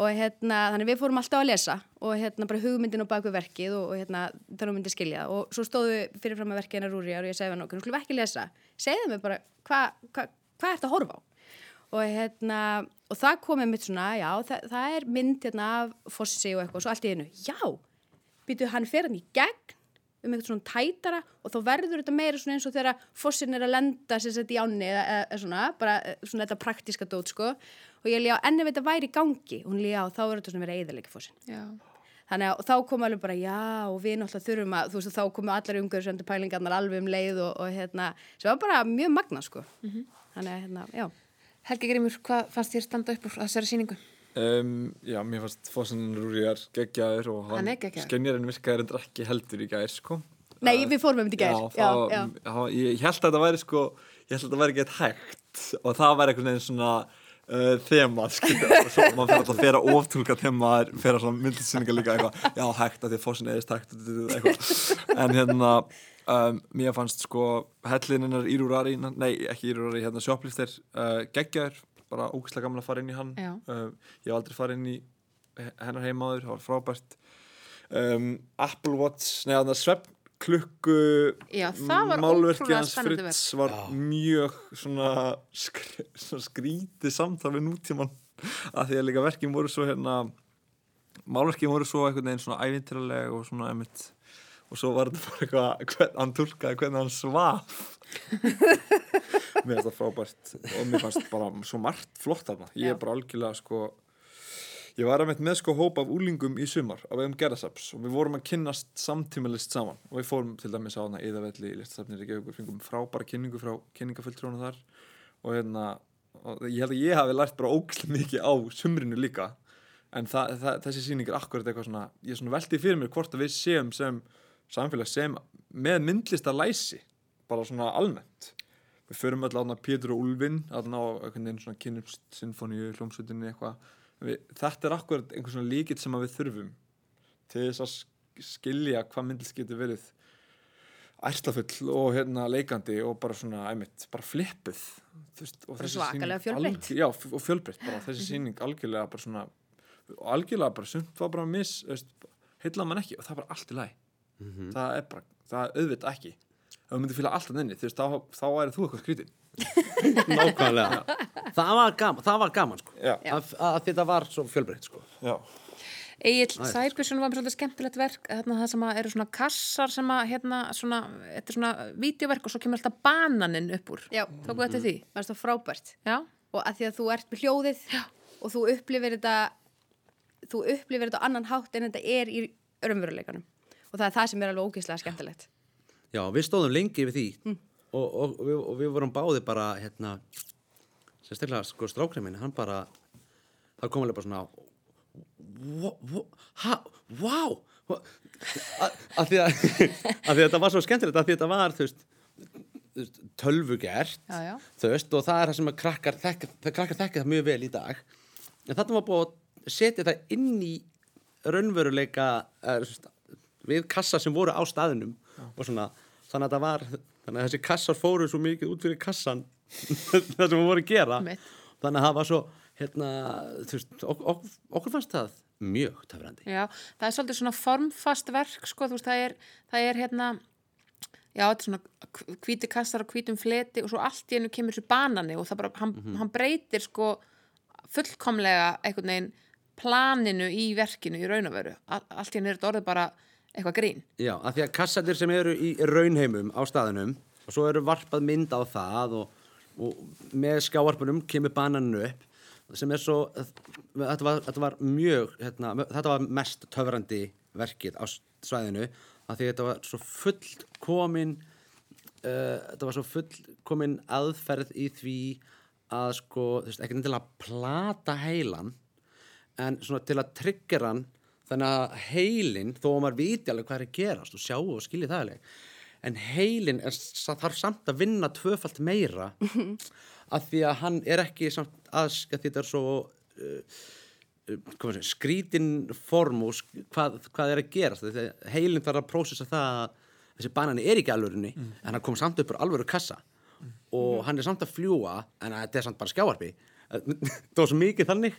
Speaker 2: Og hérna, þannig við fórum alltaf að lesa og hérna bara hugmyndin og baku verkið og, og hérna, þannig myndi skilja. Og svo stóðu við fyrirfram að verkið hennar Rúriar og ég segi hann okkur, nú skulum við ekki lesa. Segðu mig bara, hvað hva, hva ert að horfa á? Og hérna og það komið mitt svona, já, það, það býtu hann fer hann í gegn um eitthvað svona tætara og þá verður þetta meira svona eins og þegar fossin er að lenda sér sett í ánni eða, eða svona, bara eh, svona þetta praktiska dót sko og ég líka á enni veit að væri í gangi og hún líka á þá er þetta svona verið eðalega fossin
Speaker 1: Já.
Speaker 2: Þannig að þá kom alveg bara, já, og við náttúrulega þurfum að, þú veist, þá komu allar umhverfisöndu pælingarnar alveg um leið og, og hérna, sem var bara mjög magna, sko. Þannig að, hérna, já.
Speaker 1: Helgi Grímur, hvað fannst þér standa upp úr þessari sýningu?
Speaker 4: Um, já, mér fannst Fossin Rúriðar geggjaður og
Speaker 1: Hann geggjaður.
Speaker 4: skennjarinn virkaði endur ekki heldur í gær sko.
Speaker 2: Nei, við fórum um þetta í
Speaker 4: já. Ég, held að þetta væri sko ég held að þetta væri eitt hægt og það væri einhvern veginn svona uh, þema, skilja, og svo maður fyrir að að oftúlka fyrir að svona myndisynninga líka eitthvað, já hægt að því að Fossin eðist hægt eitthvað, en hérna um, mér fannst sko hellininnar Írúrari, nei ekki Írúrari hérna sjópliftir uh, geggjaður bara ógæslega gaman að fara inn í hann.
Speaker 1: Já.
Speaker 4: uh, ég hef aldrei farið inn í hennar heimaður, það var frábært. Um, Apple Watch neða svepp klukku
Speaker 1: Já, það var
Speaker 4: málverki
Speaker 1: ótrúlega
Speaker 4: hans Fritz var mjög svona, skr svona skrítið samtal við nútíman að því að líka verkin voru svo hérna málverkin voru svo einhvern veginn svona ævintýraleg og svona emitt og svo var þetta bara eitthvað hann tólkaði hvernig hann svaf *laughs* mér finnst það frábært og mér fannst bara svo margt flott þarna. Ég
Speaker 2: Já.
Speaker 4: er bara algjörlega sko ég var að með sko hóp af úlingum í sumar á vegum Gerðasaps og við vorum að kynnast samtímalist saman. Og við fórum til dæmis á hana Íðavelli í listasafnir í og fengum frábæra kynningu frá kynningafulltrónu þar. Og hérna og ég held að ég hafi lært bara ógæslega mikið á sumrinu líka. En það, það, þessi sýning er akkurat eitthvað svona ég er svona veldið fyrir mér hvort að við séum sem samfélag sem með myndlista læsi bara svona almennt. Við förum öll aðna Pétur og Úlfinn aðna á einhvern veginn svona kynumst sinfoníu, hljómsveitinni eitthvað. Þetta er akkurat einhvern svona líkit sem að við þurfum til þess að sk- skilja hvað myndlist getur verið ærslafull og hérna leikandi og bara svona, æmitt, bara flippuð. Veist, og þessi alg- já, og fjölbreytt bara, þessi sýning algjörlega bara svona algjörlega bara sumt var bara miss heitla mann ekki og það er bara allt í læg það er bara, það er auðvitað ekki ef þú myndir fýla alltaf inni, þú veist, þá, þá væri þú eitthvað skrítin *laughs*
Speaker 3: nákvæmlega það var gaman, það var gaman sko.
Speaker 4: Já.
Speaker 3: að, að þetta var svo fjölbreytt sko.
Speaker 4: já,
Speaker 1: Egil Sæbjörnsson var með svolítið skemmtilegt verk þarna það sem að eru svona kassar sem að hérna svona, þetta er svona vídeoverk og svo kemur alltaf bananinn upp úr
Speaker 2: Já,
Speaker 1: tóku þetta því?
Speaker 2: mér finnst það frábært.
Speaker 1: Já,
Speaker 2: Og að því að þú ert með hljóðið Já. og þú upplifir þetta, þú upplifir þetta á annan hátt en þetta er í raunveruleikanum. Og það er það sem er alveg ógeðslega skemmtilegt.
Speaker 3: Já, við stóðum lengi við því. Og, og, og, við, og við vorum báði bara hérna sérstaklega sko strákrið hann bara það kom alveg bara svona "Wha- wha- ha, wow Wha- að *laughs* að því að þetta var svo skemmtilegt að því að þetta var þú veist, þú veist tölvugert
Speaker 1: já, já.
Speaker 3: veist, og það er það sem krakkar þekka, það krakkar þekka það mjög vel í dag. En þetta var búið að setja það inn í raunveruleika er, við kassa sem voru á staðinum og svona, þannig að það var þannig að þessi kassar fóru svo mikið út fyrir kassan *laughs* það sem við voru að gera.
Speaker 1: Einmitt.
Speaker 3: þannig að það var svo hérna, þú veist, ok, ok, okkur fannst það mjög töfrandi.
Speaker 1: Já, það er svolítið svona formfast verk sko, þú veist, það er, það er hérna já, þetta er svona hvíti kassar og hvítum fleti og svo allt í einu kemur þessu banani og það bara, hann, hann breytir sko fullkomlega einhvern veginn planinu í verkinu í raun og veru, All, allt í einu er þetta orðið bara eitthvað grín.
Speaker 3: Já, af því að kassatir sem eru í raunheimum á staðinum og svo eru varpað mynd á það og, og með skjávarpunum kemur bananinu upp sem er svo, þetta var, þetta var mjög, hérna, þetta var mest töfrandi verkið á svæðinu af því að þetta var svo fullkomin uh, þetta var svo fullkomin aðferð í því að sko, þú veist, ekki endilega plata heilan en svona til að tryggjera hann þannig að heilin, þó að maður viti alveg hvað er að gerast og sjáu og skilji það alveg en heilin er, þarf samt að vinna tvöfalt meira af því að hann er ekki samt að, að þetta er svo uh, uh, sé, skrítin form og sk- hvað, hvað er að gerast. Því að heilin þarf að prósessa það að þessi banani er ekki alvörinni en hann kom samt upp úr alvöru kassa. Og hann er samt að fljúa en þetta er samt bara skjáarpi *laughs* það var svo mikið þannig.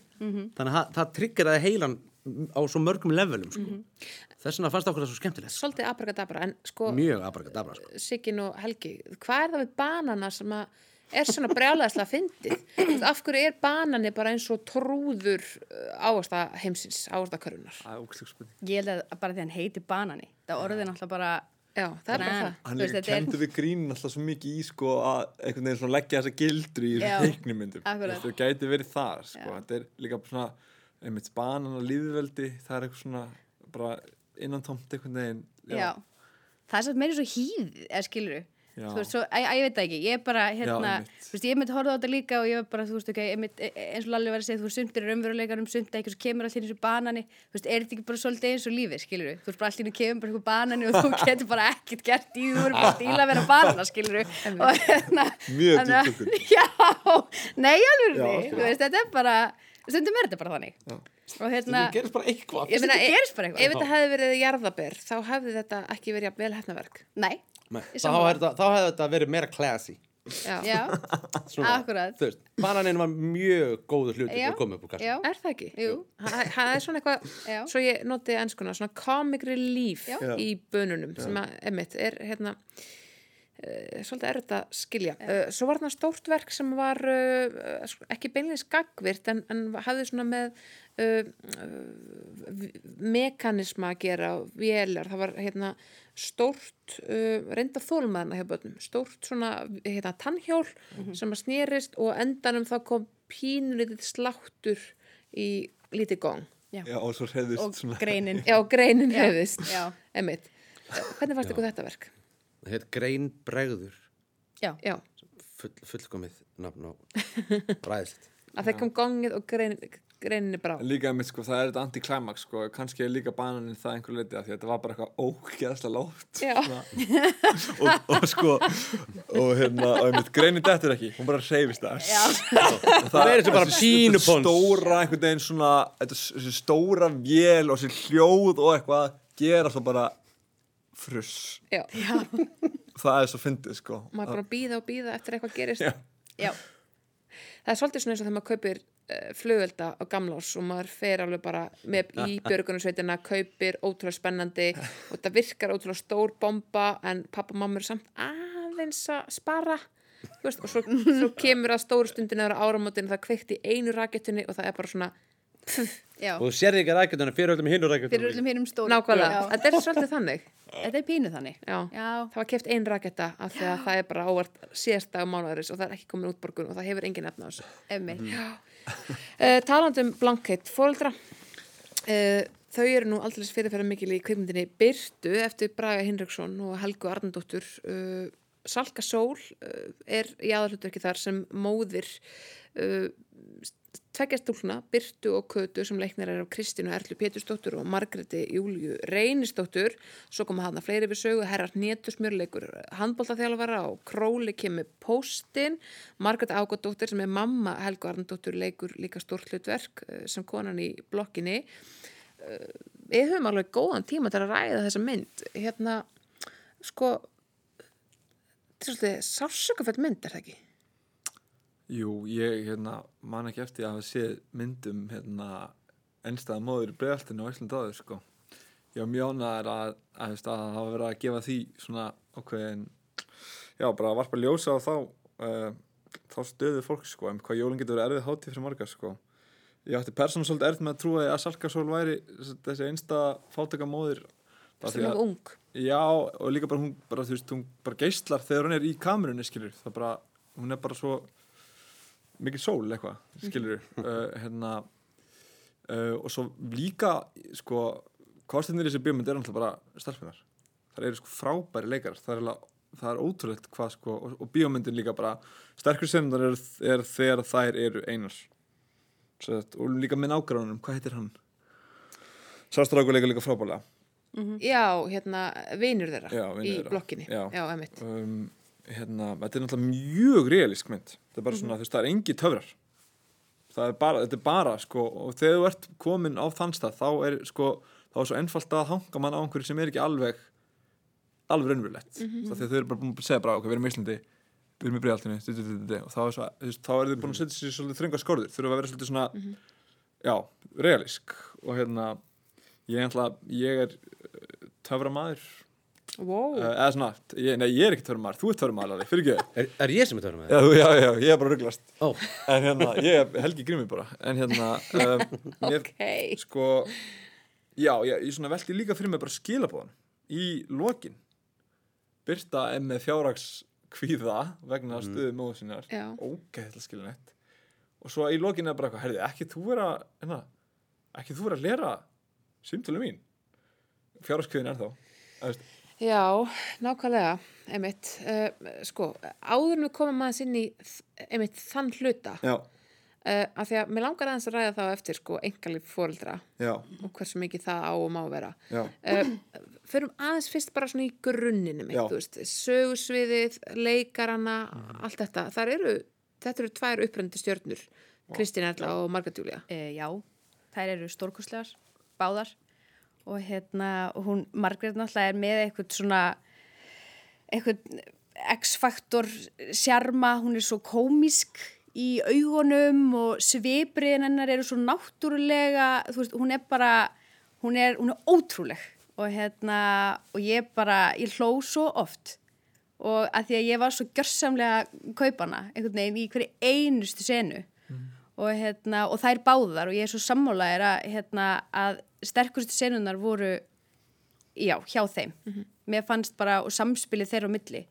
Speaker 3: Þannig að það, það tryggir að heilan á svo mörgum levelum sko. þess vegna fannst okkur það svo skemmtilegt
Speaker 1: Svolítið abrakadabra, en sko
Speaker 3: mjög aðbarkadabra sko.
Speaker 1: Sigyn og Helgi, hvað er það við banana sem að er svona brjálæðislega fyndið? Af hverju er banani bara eins og trúður áasta heimsins, áasta körunar?
Speaker 4: það
Speaker 2: Ég held að bara því hann heiti banani. Það orðið er náttúrulega bara...
Speaker 1: Já, það er bara það.
Speaker 4: hann
Speaker 2: Þú
Speaker 4: er kendur við grín alltaf svo mikið í sko að einhvern veginn svona leggja þessa gildru í
Speaker 2: Já,
Speaker 4: teiknumyndum það gæti verið þar sko.
Speaker 2: Já.
Speaker 4: þetta er líka svona einmitt banan og líðveldi það er eitthvað svona bara innan tómt einhvern veginn
Speaker 2: Já. Það er satt meiri svo hýð, eða skilur
Speaker 4: Já.
Speaker 2: þú veist, svo, að, að ég veit það ekki, ég er bara hérna, þú veist, ég myndi horfa á þetta líka og ég var bara, þú veist, ok, einmitt, e- e- eins og Lalli var að segja, þú veist, sumt er raunveruleikanum, sumt er eitthvað sem kemur allir eins og banani, þú veist, er þetta ekki bara svolítið eins og lífið, skilur þú veist, bara allir kemur bara eitthvað banani og þú *laughs* getur bara ekkert gert í þú verður bara stíla að vera banana, skilur og hérna
Speaker 4: Mjög
Speaker 2: að-
Speaker 4: djúptúlkun. *laughs*
Speaker 2: Já, nei, alveg,
Speaker 4: Já,
Speaker 2: þú veist, þetta er bara, stundum er þetta bara þannig og hérna,
Speaker 3: Það gerist bara eitthvað
Speaker 1: Ég meina,
Speaker 2: Þetta gerist bara eitthvað.
Speaker 1: Ef þetta hefði verið jarðaber, þá hefði þetta ekki verið jafn vel hefnaverk.
Speaker 2: nei,
Speaker 3: Nei, þá hefði þá hefði þetta verið meira classy
Speaker 1: Já.
Speaker 2: já, *laughs*
Speaker 3: Svona,
Speaker 2: Akkúrat.
Speaker 3: Þú veist, bananin var mjög góður hluti að koma upp úr kast
Speaker 2: já,
Speaker 1: Er það ekki?
Speaker 2: Jú.
Speaker 1: Það er svona eitthvað, svo ég noti ennskuna, svona comic relief
Speaker 2: Já.
Speaker 1: í bönunum sem að, emitt, er hérna svolítið erfitt að skilja. Uh, svo var þarna stórt verk sem var uh, sko, ekki beinleins gagvirt en, en hafði svona með uh, mekanisma að gera, vélar, það var hérna stórt, uh, reynda þólmaðna hjá börnum, stórt svona hérna tannhjól sem að snýrist og endanum þá kom pínulítið sláttur í lítið gong.
Speaker 2: já,
Speaker 4: Já, og
Speaker 2: og greinin
Speaker 1: Já, greinin hefðist,
Speaker 2: já.
Speaker 1: emitt. Hvernig fannst ykkur þetta verk?
Speaker 3: Það heit Grein Bregður
Speaker 2: já,
Speaker 1: Já,
Speaker 3: full, fullkomið nafn og *laughs* ræðislegt.
Speaker 1: Að það kom gongið og grein, greininni brá.
Speaker 4: Líka mitt sko, það er þetta anti-climax sko, kannski er líka bananin það einhver leiti að því að þetta var bara eitthvað
Speaker 1: Já.
Speaker 4: Svona. *laughs* og, og sko og hérna, og einmitt greinin dettur ekki. Hún bara reyfist það
Speaker 3: Það er þessi bara pínu pons.
Speaker 4: stóra einhvern veginn svona stóra vél og þessi hljóð og eitthvað gera svo bara fruss.
Speaker 1: Já,
Speaker 4: það er svo fyndið sko.
Speaker 1: Maður bara býða og býða eftir eitthvað gerist.
Speaker 4: Já.
Speaker 2: já,
Speaker 1: Það er svolítið svona eins og þegar maður kaupir uh, flugvelda á gamlás og maður fer alveg bara með í *laughs* björgunarsveitina, kaupir ótrúlega spennandi og þetta virkar ótrúlega stór bomba en pappa og mamma eru samt aðeins að spara Þú veist, og svo, svo kemur að stóru stundin eða áramótin það kveikt í einu rakettunni og það er bara svona
Speaker 2: já
Speaker 3: Og þú sérði ekki rækjutuna fyrir öllum hinu rækjutuna
Speaker 2: fyrir öllum hinnum stóru.
Speaker 1: Nákvæmlega, þetta er svolítið þannig.
Speaker 2: Þetta er pínu þannig.
Speaker 1: Já.
Speaker 2: já,
Speaker 1: það var keft ein raketta af því að það er bara ávart síðast dag mánuðaris og það er ekki komin útborgun og það hefur engin efna á þessu. Uh, talandi um blankheit fóreldra uh, þau eru nú aldrei fyrirferða mikil í kvikmyndinni Byrtu eftir Braga Hinriksson og Helgu Arnandóttur uh, Salka Sól uh, er í aðalhutverki þar sem móðir uh, tveggja stúlna, Byrtu og Kötu sem leiknir er af Kristínu Erlu Pétursdóttur og Margreti Júliu Reynisdóttur. Svo koma hann að fleiri við sögu herrar Nétusmjörleikur handbóltaþjálfara og Króli kemur póstinn. Margreti Ágótdóttir sem er mamma Helgu Arndóttur leikur líka stórt hlutverk eh, sem konan í blokkinni. Eh, við höfum alveg góðan tíma til að ræða þessa mynd. Hérna sko þetta er svolítið sársökafell mynd er það ekki?
Speaker 4: Jú, ég hérna, man ekki eftir að hafa séð myndum hérna, ennstæða móður bregðaltinu á Íslandi áður sko. Mjög ánæður að, að, að, að hafa verið að gefa því svona ákveðin já, bara varpa ljósa á þá uh, þá stöðu fólk sko, um hvað jólun getur verið erfið hátíð fyrir marga sko. Ég ætti persónu svolítið erfitt með að trúa að Salkasól væri þessi einstæða
Speaker 1: sem
Speaker 4: því
Speaker 1: er
Speaker 4: að-
Speaker 1: ung
Speaker 4: Já, og líka bara hún bara, þú veist, hún bara geislar þegar hún er í kamerunni, skilur það bara, hún er bara svo mikið sól eitthvað, skilur uh, hérna uh, og svo líka, sko kostinir í þessi bíómynd er alltaf bara stelpunar, það eru sko frábæri leikar, það er, alveg, það er ótrúlegt hvað sko, og, og bíómyndin líka bara sterkur senundar er, er þegar þær eru einar. Svo, þetta- og líka með nágránunum, hvað heitir hann? Sástráku leika líka frábælega
Speaker 1: já, hérna, vinur þeirra
Speaker 4: Já,
Speaker 1: í
Speaker 4: þeirra.
Speaker 1: blokkinni.
Speaker 4: Já.
Speaker 1: já emitt
Speaker 4: um, hérna, þetta er náttúrulega mjög realísk mynd. Það er bara svona, þú veist, það er engi töfrar. Það er bara, þetta er bara sko, og þegar þú ert komin á þann stað þá er sko, þá er svo einfalt að hanga mann á einhverju sem er ekki alveg alveg raunverulegt. Mm -hmm. þegar þau eru bara búin að segja bara, ok, við erum í Íslandi við erum í bregðaltinu, og þá er, svo, þú veist, þá er þið búin að setja sér svolítið þrönga skorður þurfa að vera svolítið svona já, realísk. Og hérna, ég, ég er töframaður
Speaker 1: wow.
Speaker 4: uh, eða svona, ég, nei, ég er ekki töframaður þú ert töframaður alveg, fyrir ekki.
Speaker 3: Er, er ég sem er törnum með
Speaker 4: já, já, já, ég er bara rugglast
Speaker 3: Ó,
Speaker 4: en hérna, ég er Helgi Grimmi bara. En hérna, um, *laughs* mér
Speaker 1: ok.
Speaker 4: sko já, ég, ég svona velti líka fyrir mig bara skilabóðan í lokin Birta er með fjárrags kvíða vegna mm. stöðu móðu sinnar.
Speaker 1: Já.
Speaker 4: ógeðslega skilinett og svo í lokin er bara eitthvað, herði, ekki þú vera hérna, ekki þú vera að lera símtölu mín? Fjárragskvíðin er þá Þú veist,
Speaker 1: Já, nákvæmlega, einmitt, uh, sko, áður en við komum aðeins inn í einmitt þann hluta,
Speaker 4: Já,
Speaker 1: uh, af því að mér langar aðeins að ræða þá eftir, sko, engalíf fóreldra
Speaker 4: já,
Speaker 1: og hversu mikið það á og má vera.
Speaker 4: já,
Speaker 1: Uh, förum aðeins fyrst bara svona í grunninu mitt,
Speaker 4: Já.
Speaker 1: þú veist, sögusviðið, leikarana, allt þetta, þar eru, þetta eru tvær uppröndi stjörnur, Kristín Erla og Margrét Júlia.
Speaker 2: Já, þær eru stórkostlegar, báðar og hérna, hún, Margrét náttúrulega er með eitthvað svona eitthvað X-faktor sjarma, hún er svo komisk í augunum og svipriðin hennar eru svo náttúrulega, þú veist, hún er bara hún er, hún er ótrúleg. Og hérna, og ég bara ég hló svo oft. Og að því að ég var svo gjörsamlega kaupana, einhvern veginn í hverju einustu senu. Og, hérna, og þær báðar. Og ég er svo sammálaðir að, hérna, að sterkustu senunar voru já, hjá þeim. Mér fannst bara, samspilið þeirra á milli.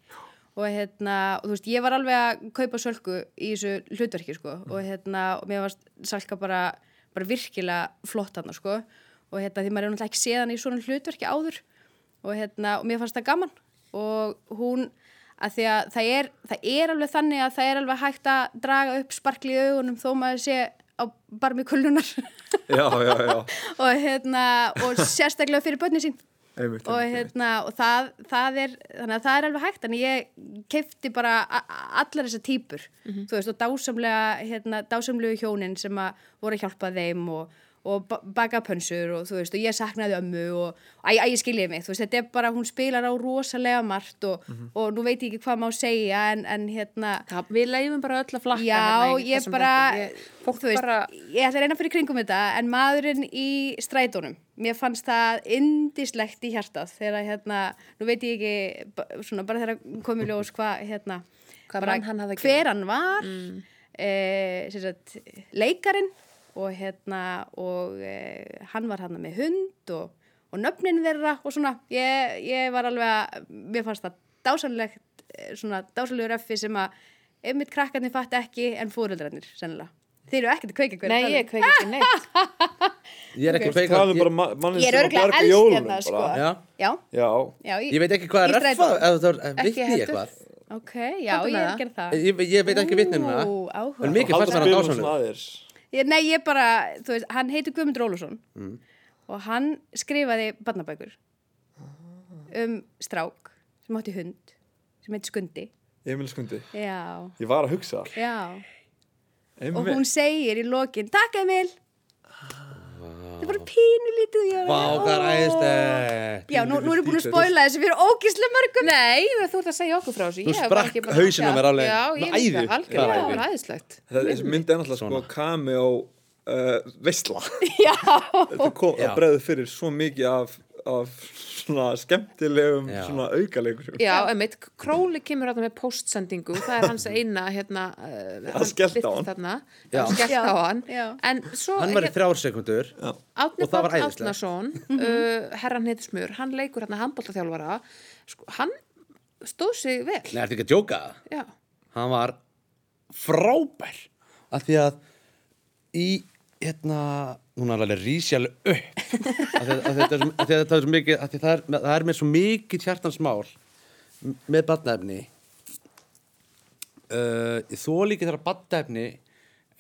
Speaker 2: Og hérna, og þú veist, ég var alveg að kaupa sölku í þessu hlutverki sko, og hérna, og mér var salka bara, bara virkilega flott hann sko, og hérna, því maður er náttúrulega ekki séðan í svona hlutverki áður. Og hérna, og mér fannst það gaman. Og hún, að því að það er, það er alveg þannig að það er alveg hægt að draga upp sparkli í augunum þó maður sé á barmi kullunar *laughs*
Speaker 4: já, já, já, *laughs*
Speaker 2: og hérna, og sérstaklega fyrir börni sín.
Speaker 4: Einmitt,
Speaker 2: og hérna, og það, það er þannig að það er alveg hægt, þannig ég keifti bara allar þessar típur þú veist, og dásamlega hérna, dásamlegu hjónin sem að voru að hjálpa þeim og, og ba- baka pönsur og þú veist, og ég saknaði ömmu og æ, æ, ég skiljiði mig, þú veist, þetta er bara hún spilar á rosalega margt og, og nú veit ég ekki hvað má segja en, en hérna
Speaker 1: Það, við leifum bara öll að flakka
Speaker 2: Já,
Speaker 1: hérna
Speaker 2: ég bara.
Speaker 1: Ég,
Speaker 2: þú veist,
Speaker 1: bara,
Speaker 2: ég ætla að reyna fyrir kringum þetta, en maðurinn í strætónum, mér fannst það indislegt í hjartað þegar hérna, nú veit ég ekki, svona bara þegar komið ljós hvað, hérna, hver hann var, mm. sem sagt, leikarin og hérna, og e, hann var hann með hund og, og nöfnin þeirra og svona, ég, ég var alveg að, mér fannst það dásanlegt, eh, svona dásanlegur effi sem að einmitt krakkarnir fatt ekki en fóreldrarnir, sennilega. Þeir eru ekkert að kveika hverju
Speaker 1: nei, ég kveik ekki neitt.
Speaker 3: Ég er ekki að feika
Speaker 4: það er bara ma- manninn
Speaker 2: Ég er
Speaker 4: sem að jólunum
Speaker 2: hérna, sko.
Speaker 4: bara.
Speaker 3: Já,
Speaker 2: Já,
Speaker 4: já,
Speaker 2: já, ég,
Speaker 3: ég veit ekki hvað er
Speaker 2: strætó.
Speaker 3: ef það er
Speaker 1: Ekki heldur.
Speaker 3: eitthvað
Speaker 2: ok, já, ég er
Speaker 1: það.
Speaker 2: að það.
Speaker 3: Ég, ég veit ekki vitni um
Speaker 2: Ú,
Speaker 3: það
Speaker 2: áhuga.
Speaker 3: En mikið fannst dásamlegur.
Speaker 4: svona aðeins
Speaker 2: Ég, nei, ég bara, þú veist, hann heitir Guðmundur Ólusson
Speaker 3: Mm.
Speaker 2: og hann skrifaði barnabækur um strák sem átti hund, sem heitir Skundi.
Speaker 4: Emil Skundi,
Speaker 2: Já,
Speaker 4: ég var að hugsa
Speaker 2: já. Og
Speaker 4: Emil,
Speaker 2: hún segir í lokin, takk Emil. Það er bara pínu lítið.
Speaker 3: Vá, hvað er
Speaker 2: ó.
Speaker 3: æðislegt
Speaker 2: Já, nú, nú er ég búin að spoila þessu fyrir ógislega mörgum.
Speaker 1: Nei, þú ert að segja okkur frá þessu.
Speaker 3: Þú sprakk
Speaker 1: ekki bara-
Speaker 3: hausinn á mér alveg.
Speaker 1: Já, ég
Speaker 3: æði.
Speaker 1: líka, algjörlega,
Speaker 3: Það er
Speaker 1: það var æðislegt.
Speaker 4: það, þessi mynd er náttúrulega sko
Speaker 3: Svona.
Speaker 4: cameo uh, veistla *laughs*
Speaker 2: Já.
Speaker 4: þetta það bregður fyrir svo mikið af, af svona skemmtilegum
Speaker 3: Já.
Speaker 4: svona aukalegur
Speaker 1: Já, emitt, Króli kemur hérna með postsendingu, það er hans eina, hérna, uh, hann
Speaker 4: skellt á hann.
Speaker 1: Þarna, á hann.
Speaker 2: já.
Speaker 1: En svo,
Speaker 3: Hann var í þrjár sekundur
Speaker 1: Átni
Speaker 3: og það var
Speaker 1: Páll. Átnason, uh, herran heitir Smur, hann leikur hérna handbóltaþjálfara, sko, hann stóð sig vel.
Speaker 3: Nei, ertu ekki að djóka?
Speaker 1: Já,
Speaker 3: Hann var frábær af því að í hérna, hún er alveg rísjali upp. *laughs* Það er, með svo mikið hjartansmál með badnæfni uh, þó líka þegar badnæfni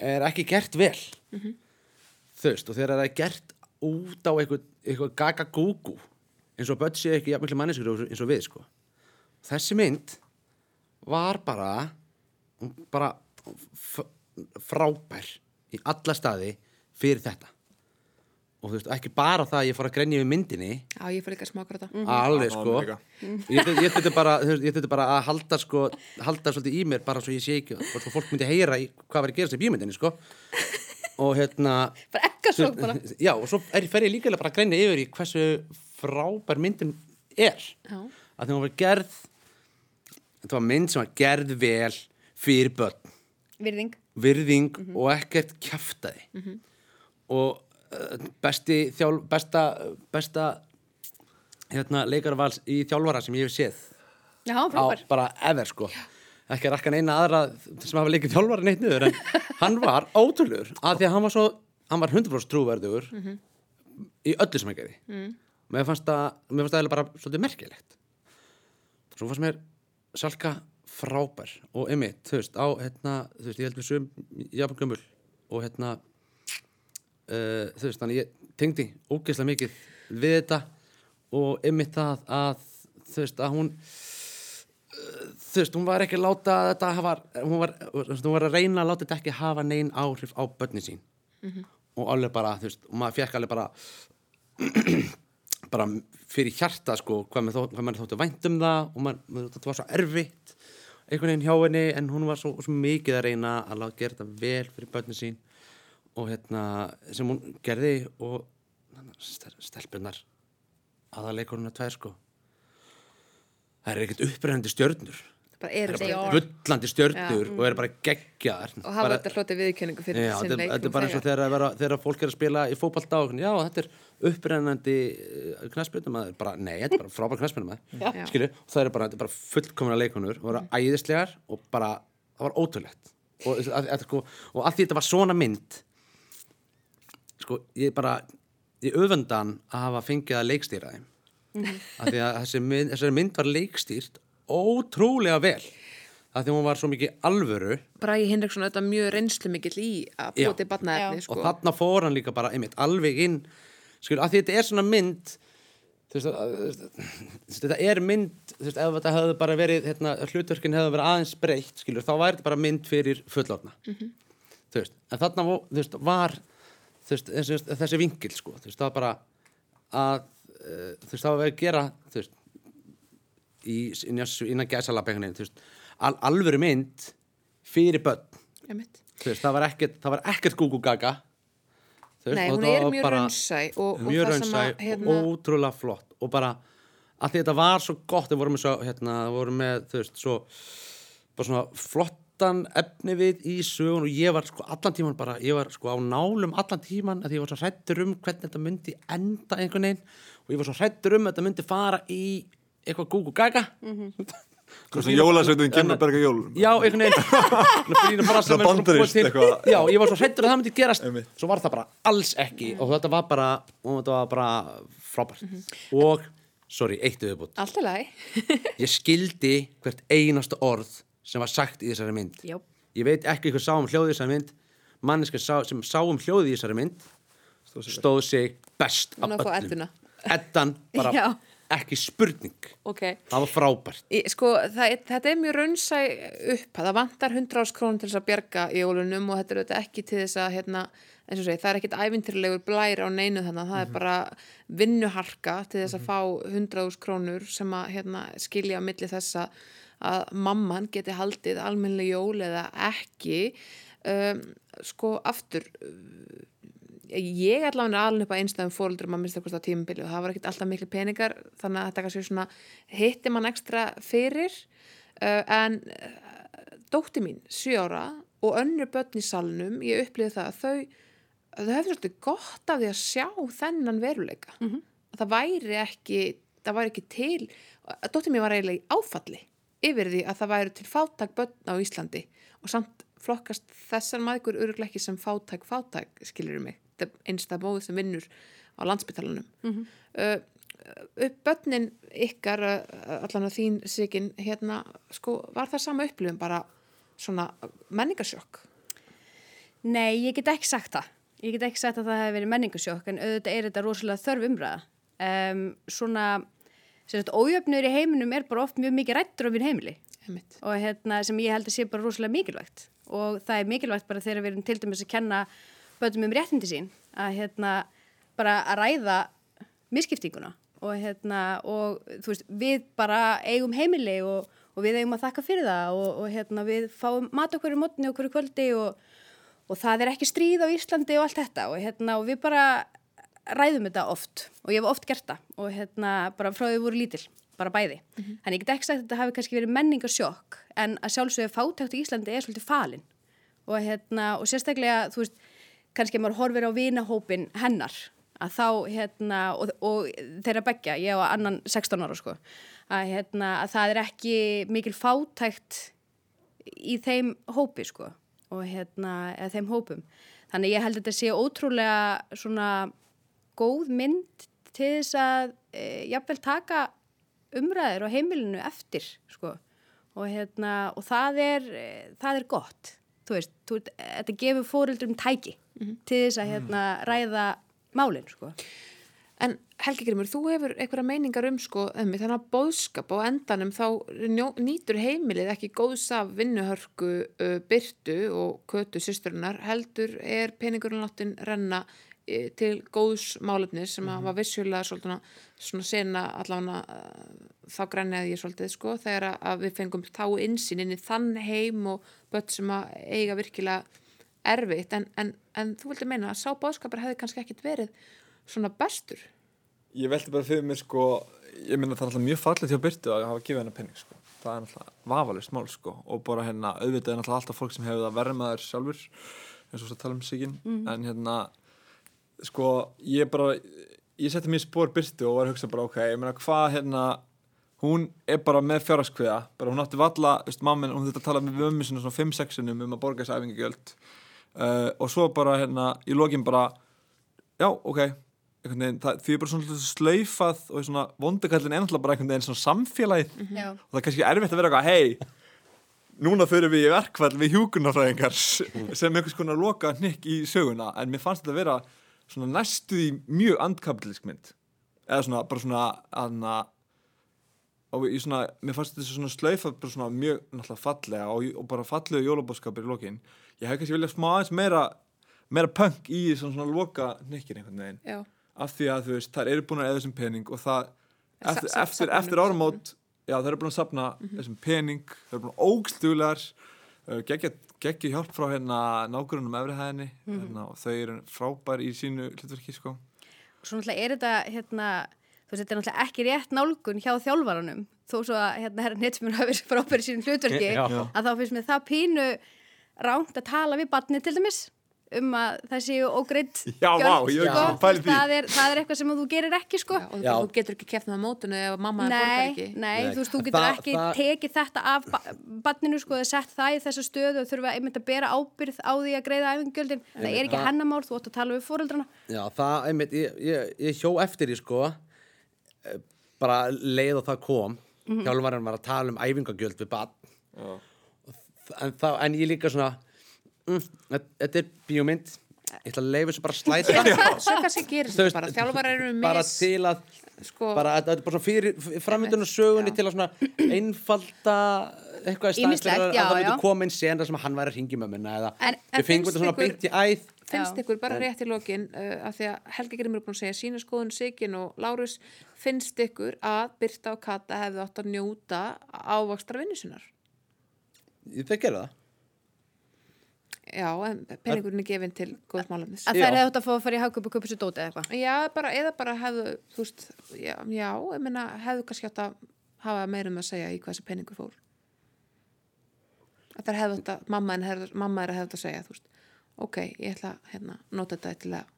Speaker 3: er ekki gert vel. Þú veist, og þegar það er gert út á eitthvað, eitthvað gaga-gúgú eins og börn séu ekki jafnmikli manneskur eins og við sko. Þessi mynd var bara bara frábær í alla staði fyrir þetta. Og þú veist, ekki bara það að ég fór að grenja við myndinni.
Speaker 1: Já, ég fyrir líka að smáka þetta.
Speaker 3: alveg
Speaker 4: Já,
Speaker 3: sko. ég þurfti- bara, þú veist, ég þurfti bara að halda sko, halda svolítið í mér bara svo ég sé ekki og svo fólk myndi heyra í hvað var að gera í bíómyndinni sko. Og hérna
Speaker 2: Bara ekka svo bara.
Speaker 3: já og svo er, fer ég líka bara að grenja yfir í hversu frábær myndin er.
Speaker 1: Já.
Speaker 3: að því hún var gerð þetta var mynd sem var gerð vel fyrir börn.
Speaker 2: Virðing.
Speaker 3: virðing og ekkert kjaftaði og uh, besti þjálf, besta, besta hérna, leikarvals í þjálfara sem ég hef séð
Speaker 2: Já, frábær.
Speaker 3: bara ever sko ekki að rakka neina aðra sem hafa leikið þjálfara neitt niður en hann var ótrúlegur að því að hann var svo hann var 100% trúverðugur í öllu sem hann gerði mm. mér fannst það mér fannst það bara svolítið merkilegt svo fannst mér Salka frábær og einmitt, þú veist, á hérna, þú veist, ég held við sögum jafn gömul og hérna uh, þú veist, þannig ég tengdi ógeðslega mikið við þetta og einmitt það að þú veist, að hún uh, þú veist, hún var ekki að láta þetta hafa, hún var, hún var að reyna að láta þetta ekki hafa neinn áhrif á börnin sín. Og alveg bara, þú veist, og maður fekk alveg bara *clears throat* bara fyrir hjarta sko, hvað maður, þóttu vænt um það og maður, þetta var svo erfitt einhvern veginn hjá henni en hún var svo, svo mikið að reyna að láta gera þetta vel fyrir börnin sín og hérna sem hún gerði og stelpunar aðaleikurinn að tvær sko. Það er ekkert upprennandi stjörnur. Það er bara bullandi stjörnur og er bara geggjar
Speaker 1: og hafa þetta hloti viðkynningu fyrir
Speaker 3: Já,
Speaker 1: sinn leik
Speaker 3: þetta er bara eins og þegar, að vera, þegar fólk er að spila í fótballtá já, þetta er upprennandi knæspjöndum að bara, nei, þetta er bara frábær að skilju, og það er bara, þetta er bara fullkomna leikunur og það eru æðislegar og bara það var ótrúlegt. Og, sko, og að því þetta var svona mynd sko, ég bara ég öfundan að hafa fengið að leikstýra þeim. Af því að þessi mynd, þessari mynd var leikstýrt ótrúlega vel. Af því að hún var svo mikið alvöru.
Speaker 1: Bragi Hinriksson auðvitað mjög reynslu mikill í að til barnaefni sko.
Speaker 3: og þarna fór hann líka bara einmitt alveg inn. Skil, að því þetta er svona mynd þetta er mynd þú veist, ef þetta hefði bara verið hérna, hlutverkin hefði verið aðeins breytt skilur, þá væri þetta bara mynd fyrir fullorna
Speaker 1: Mhm.
Speaker 3: þú veist, en þarna vo- þú veist, var veist, þessi, þessi vingil sko, þú veist, það var bara að uh, þú veist, það var verið að gera þú veist, í, innan, gæsalabenginu, þú veist al, alvöru mynd fyrir börn. Þú veist, það var ekkert, það var ekkert gúgú gaga Þú
Speaker 1: Nei, hún er mjög
Speaker 3: bara
Speaker 1: raunsæ og, og hérna,
Speaker 3: og ótrúlega flott og bara að þetta var svo gott við vorum með, svo, hérna, vorum með veist, svo bara svona flottan efni við í sögun og ég var sko allan tíman bara, ég var sko á nálum allan tíman að ég var svo hrættur um hvernig þetta myndi enda einhvern veginn og ég var svo hrættur um að þetta myndi fara í eitthvað gúgú gaga
Speaker 4: Svona jólasveitin kemur að berga jólum
Speaker 3: Já, einhvern veginn Svona er svona búið til.
Speaker 4: eitthvað.
Speaker 3: Já, ég var svo hrættur að það myndi gerast. Svo var það bara alls ekki Og þetta var bara, og þetta var bara frábært Og, sorry, eitt viðbútt
Speaker 1: allt er lagi
Speaker 3: Ég skildi hvert einasta orð sem var sagt í þessari mynd.
Speaker 2: Já.
Speaker 3: Ég veit ekki hvað sá um hljóði í þessari mynd. Manneska sá, sem sá um hljóði í þessari mynd Stóð sig best af
Speaker 1: Hún á að fá
Speaker 3: öllum. Eddan, bara *laughs*
Speaker 2: Já.
Speaker 3: ekki spurning.
Speaker 1: Ok.
Speaker 3: Það var frábært.
Speaker 1: Í, sko, það, þetta er mjög raunsæ upp það vantar 100 ás krónum til þess að bjarga jólunum og þetta er auðvitað ekki til þess að hérna, eins og segi, það er ekkit ævintýrlegur blær á neinu þannig það er bara vinnuharka til þess að fá 100 ás krónur sem að hérna, skilja á milli þessa að mamman geti haldið almennlega jól eða ekki um, sko aftur ég allavega er alveg upp að einstæðum fóröldurum að mista hvort á tímabili og það var ekkert alltaf miklu peningar þannig að þetta kannski svona hitti mann ekstra fyrir. Uh, en uh, dótti mín, 7 ára og önnur börn í salnum ég upplýði það að þau þau hefði svolítið gott af því að sjá þennan veruleika. -hmm. það væri ekki það væri ekki til dótti mín var eiginlega í áfalli yfir því að það væri til fátæk börn á Íslandi og samt flokkast þessar maður öruglega ekki sem fátæk fátæk skilur mig, þetta er einstað móð sem vinnur á landsbytalanum mm -hmm. upp börnin ykkar uh, allan að þín sigin hérna, sko, var það sama upplifum bara svona menningarsjokk
Speaker 2: Nei, ég get ekki sagt það. Ég get ekki sagt að það hefði verið menningasjokk en auðvitað er þetta rosalega þörf umræða. Um, svona, sagt, ójöfnur í heiminum er bara oft mjög mikið rættur á við heimili.
Speaker 1: Einmitt.
Speaker 2: og hérna, sem ég held að sé bara rosalega mikilvægt. Og það er mikilvægt bara þegar við erum til dæmis að kenna bötum um réttindi sín að hérna, bara að ræða misskiptinguna. Og hérna, og þú veist, við bara eigum heimili og, og við eigum að þakka fyrir það og, og hérna, við fáum mat okkur í mótni okkur í kvöldi og og það er ekki stríð á Íslandi og allt þetta. Og, hérna, og við bara ræðum þetta oft og ég hef oft gert það og hérna, bara frá því við voru lítil, bara bæði. Þannig ég get ekki sagt að þetta hafi kannski verið menningarsjokk en að sjálfsögðu fátækt í Íslandi er svolítið falin og, hérna, og sérstaklega, þú veist, kannski ef maður horfir á vinahópin hennar að þá, hérna, og, og þeirra begja, ég á annan 16 ára sko, að, hérna, að það er ekki mikil fátækt í þeim hópi sko og hérna, eða þeim hópum. Þannig ég held að þetta sé ótrúlega svona góð mynd til þess að e, jafnvel taka umræður á heimilinu eftir sko. Og hérna og það er, eh, það er gott. Þú veist, þú, þetta gefur fóreldrum tæki til þess að hérna ræða málin sko.
Speaker 1: En Helgi Grimur, þú hefur einhverja meiningar um sko, um þannig að bóðskap á endanum þá njó, nýtur heimilið ekki góðs af vinnuhörku uh, byrtu og kötu sýsturinnar heldur er peningurinn láttin renna til góðs málefni sem að var vissulega svolítið svona sena allavega uh, þá græniði ég svolítið sko þegar að- að við fengum þá insýn inn í þann heim og börn sem að eiga virkilega erfitt. En, en, en þú vildi meina að sá bóðskapur hefði kannski ekkit verið svona bestur?
Speaker 4: Ég veldi bara fyrir mér sko, ég minna það er alltaf mjög fallið hjá Byrtu að hafa gefið hennar penning sko. Það er alltaf vafalist mál sko og bara hérna auðvitað er alltaf fólk sem hefur það verið með þær sjálfur eins og svo tala um sigin en hérna sko ég bara, ég setti mér spór Byrtu og var að hugsa bara ok, ég meina hvað hérna hún er bara með fjárhagskviða bara hún átti valla, veist, mammin, hún þetta tala með vömmu svona 5-6 sinum um að borga þessi æfingagjöld. Uh, og svo bara hérna í lokin bara já, ok einhvern veginn, það, því er bara svona slaufað og svona vondukallin er náttúrulega bara einhvern veginn svona samfélagið.
Speaker 2: Já.
Speaker 4: og það er kannski erfitt að vera eitthvað, hei núna fyrir við í verkfall við hjúkunarfræðingar *laughs* sem einhvers konar loka hnykk í söguna en mér fannst þetta að vera svona næstuð í mjög andkapitlisk mynd eða svona, bara svona aðna og ég svona, mér fannst þetta svona slaufað bara svona mjög náttúrulega fallega og, og bara fallegu jólabóðskapir í lokin ég hef kannski viljað smá aðeins meira meira punk í svona, svona loka hnykkin einhvern veginn
Speaker 1: Já.
Speaker 4: af því að þú veist, þær eru búin að eða þessum pening og það, eftir, eftir, eftir
Speaker 1: niður
Speaker 4: áramót já, þær eru búin að sapna þessum pening þær eru búin að ógstuglar uh, geggja, geggja hjálp frá hérna nágrunum efrihæðinni hérna, og þau eru frábær í sínu hlutverki sko.
Speaker 2: og svo náttúrulega er þetta hérna, þú veist, þetta er náttúrulega ekki rétt nálgun hjá þjálfaranum. Þó svo að hérna herra Netsmjörn hafi verið frábæri sín hlutverki að þá finnst mér það pínu ránt að tala við barni til dæmis um að það séu ógreitt *laughs*
Speaker 4: Já, vá, ég hef ekki
Speaker 2: sko.
Speaker 4: pælið því.
Speaker 2: það, er, það er eitthvað sem þú gerir ekki sko
Speaker 1: Já, og
Speaker 3: Já.
Speaker 1: þú getur ekki keft með mótinu ef mamma þín borgar ekki
Speaker 2: nei,
Speaker 3: Nei.
Speaker 2: þú veist, þú getur
Speaker 3: Það-
Speaker 2: ekki
Speaker 3: það-
Speaker 2: tekið þetta af ba barninu sko, eða sett það í þessu stöðu og þurfa einmitt að bera ábyrð á því að greiða æfingjöldin. Það er ekki hennamál, þú átt að tala við fóreldrana.
Speaker 3: Já, það, einmitt, ég, ég, ég hjó eftir í sko eh, bara leið og það kom
Speaker 2: Mhm.
Speaker 3: hjálfarinn var að tala um æfingagjöld við bann
Speaker 4: Já.
Speaker 3: en, þá, en ég líka svona mm, þetta- þetta er bíómynd. Ég ætla að leifa þessu bara að slæta
Speaker 1: Svo kannski gerist þetta bara, þjálfar eru mis
Speaker 3: bara til að
Speaker 1: sko,
Speaker 3: bara, þetta er bara svona fyrir framvindun og sögunni
Speaker 1: Já.
Speaker 3: til að svona einfalda eitthvað í
Speaker 2: Ýmislegt,
Speaker 3: fyrir að það myndi koma inn sen þar sem hann væri að ringi mömmuna eða
Speaker 1: En- en
Speaker 3: við fengum þetta svona beint í æð.
Speaker 1: finnst ykkur bara rétt í lokin uh, að því að Helgi Grimur er búin að segja sína skoðun Sigin og Lárus finnst ykkur að Birta og Kata hefðu átt að njóta ávakstra vinnu sinnar?
Speaker 3: Það gerði það
Speaker 1: já, en peningurinn er gefin til góðs málefnis
Speaker 2: Að
Speaker 3: Já.
Speaker 2: þær hefði átt að fá að fara í hagköp og köpa sér dóti eða eitthvað.
Speaker 1: já, bara, eða bara hefðu þú veist, já, já ég meina hefðu kannski átt að hafa meirum að segja í hvað þessi peningur fór að þær hefðu átt að mamma, hefðu, mamma er að hefðu átt að segja þú veist, ok, ég ætla að hérna, nota þetta til að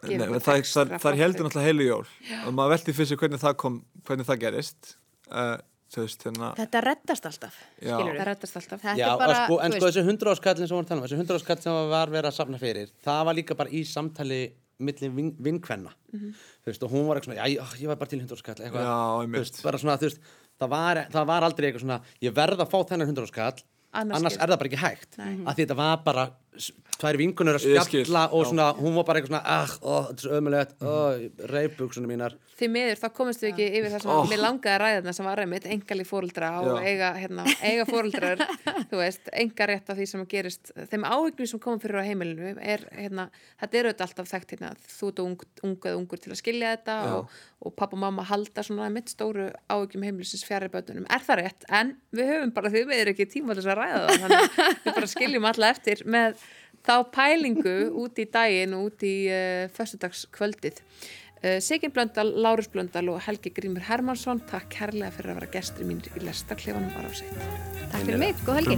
Speaker 1: gefa
Speaker 4: Nei, það, það, það
Speaker 1: fallegt.
Speaker 4: heldur náttúrulega heilu jól og maður veldi fyrir sig hvernig það kom hvernig það gerist uh, þú veist, hérna
Speaker 2: Þetta reddast alltaf,
Speaker 1: rettast alltaf.
Speaker 2: Þetta
Speaker 3: Já,
Speaker 2: er bara,
Speaker 3: sko, en sko þessi hundra áskallin sem voru að tala um, þessi hundra áskall sem var verið að safna fyrir, það var líka bara í samtali milli vin, vinkvenna.
Speaker 1: Mhm.
Speaker 3: þú veist, og hún var eitthvað svona, já, ég- var bara til hundra áskall það var, það var aldrei eitthvað svona ég verð að fá þennan hundra áskall
Speaker 1: Annars
Speaker 3: annars, er það bara ekki hægt.
Speaker 1: Nei.
Speaker 3: að því þetta var bara tvær vinkunur að spjalla og svona, hún var bara eitthvað svona ah, ó, þetta er svo ömulegt, ó, reyfbuksunum mínar.
Speaker 1: Því miður þá komist við ekki yfir það sem
Speaker 4: Oh.
Speaker 1: mér langaði að ræða þarna sem var einmitt engali fóreldra og eiga, hérna, eiga fóreldrar þú veist, enga rétt af því sem gerist. Þeim áhyggjum sem komum fyrir á heimilinu er, hérna, þetta er auðvitað alltaf þekkt hérna, þú ert ung, ung eða ungur til að skilja þetta og, og pappa og mamma halda svona mitt stóru áhyggjum heimilisins fjari bötunum, er það rétt? En við höfum bara því við erum ekki tíma til þess að ræða það þannig að við bara skiljum alla eftir með þá pælingu út í daginn og út í eh, uh, förstudagskvöldið uh, eh, Sigin Blöndal, Lárus Blöndal og Helgi Grímur Hermansson takk herrlega fyrir að vera gestur mín í lestarklefanum var á sig
Speaker 2: Takk fyrir mig og Helgi.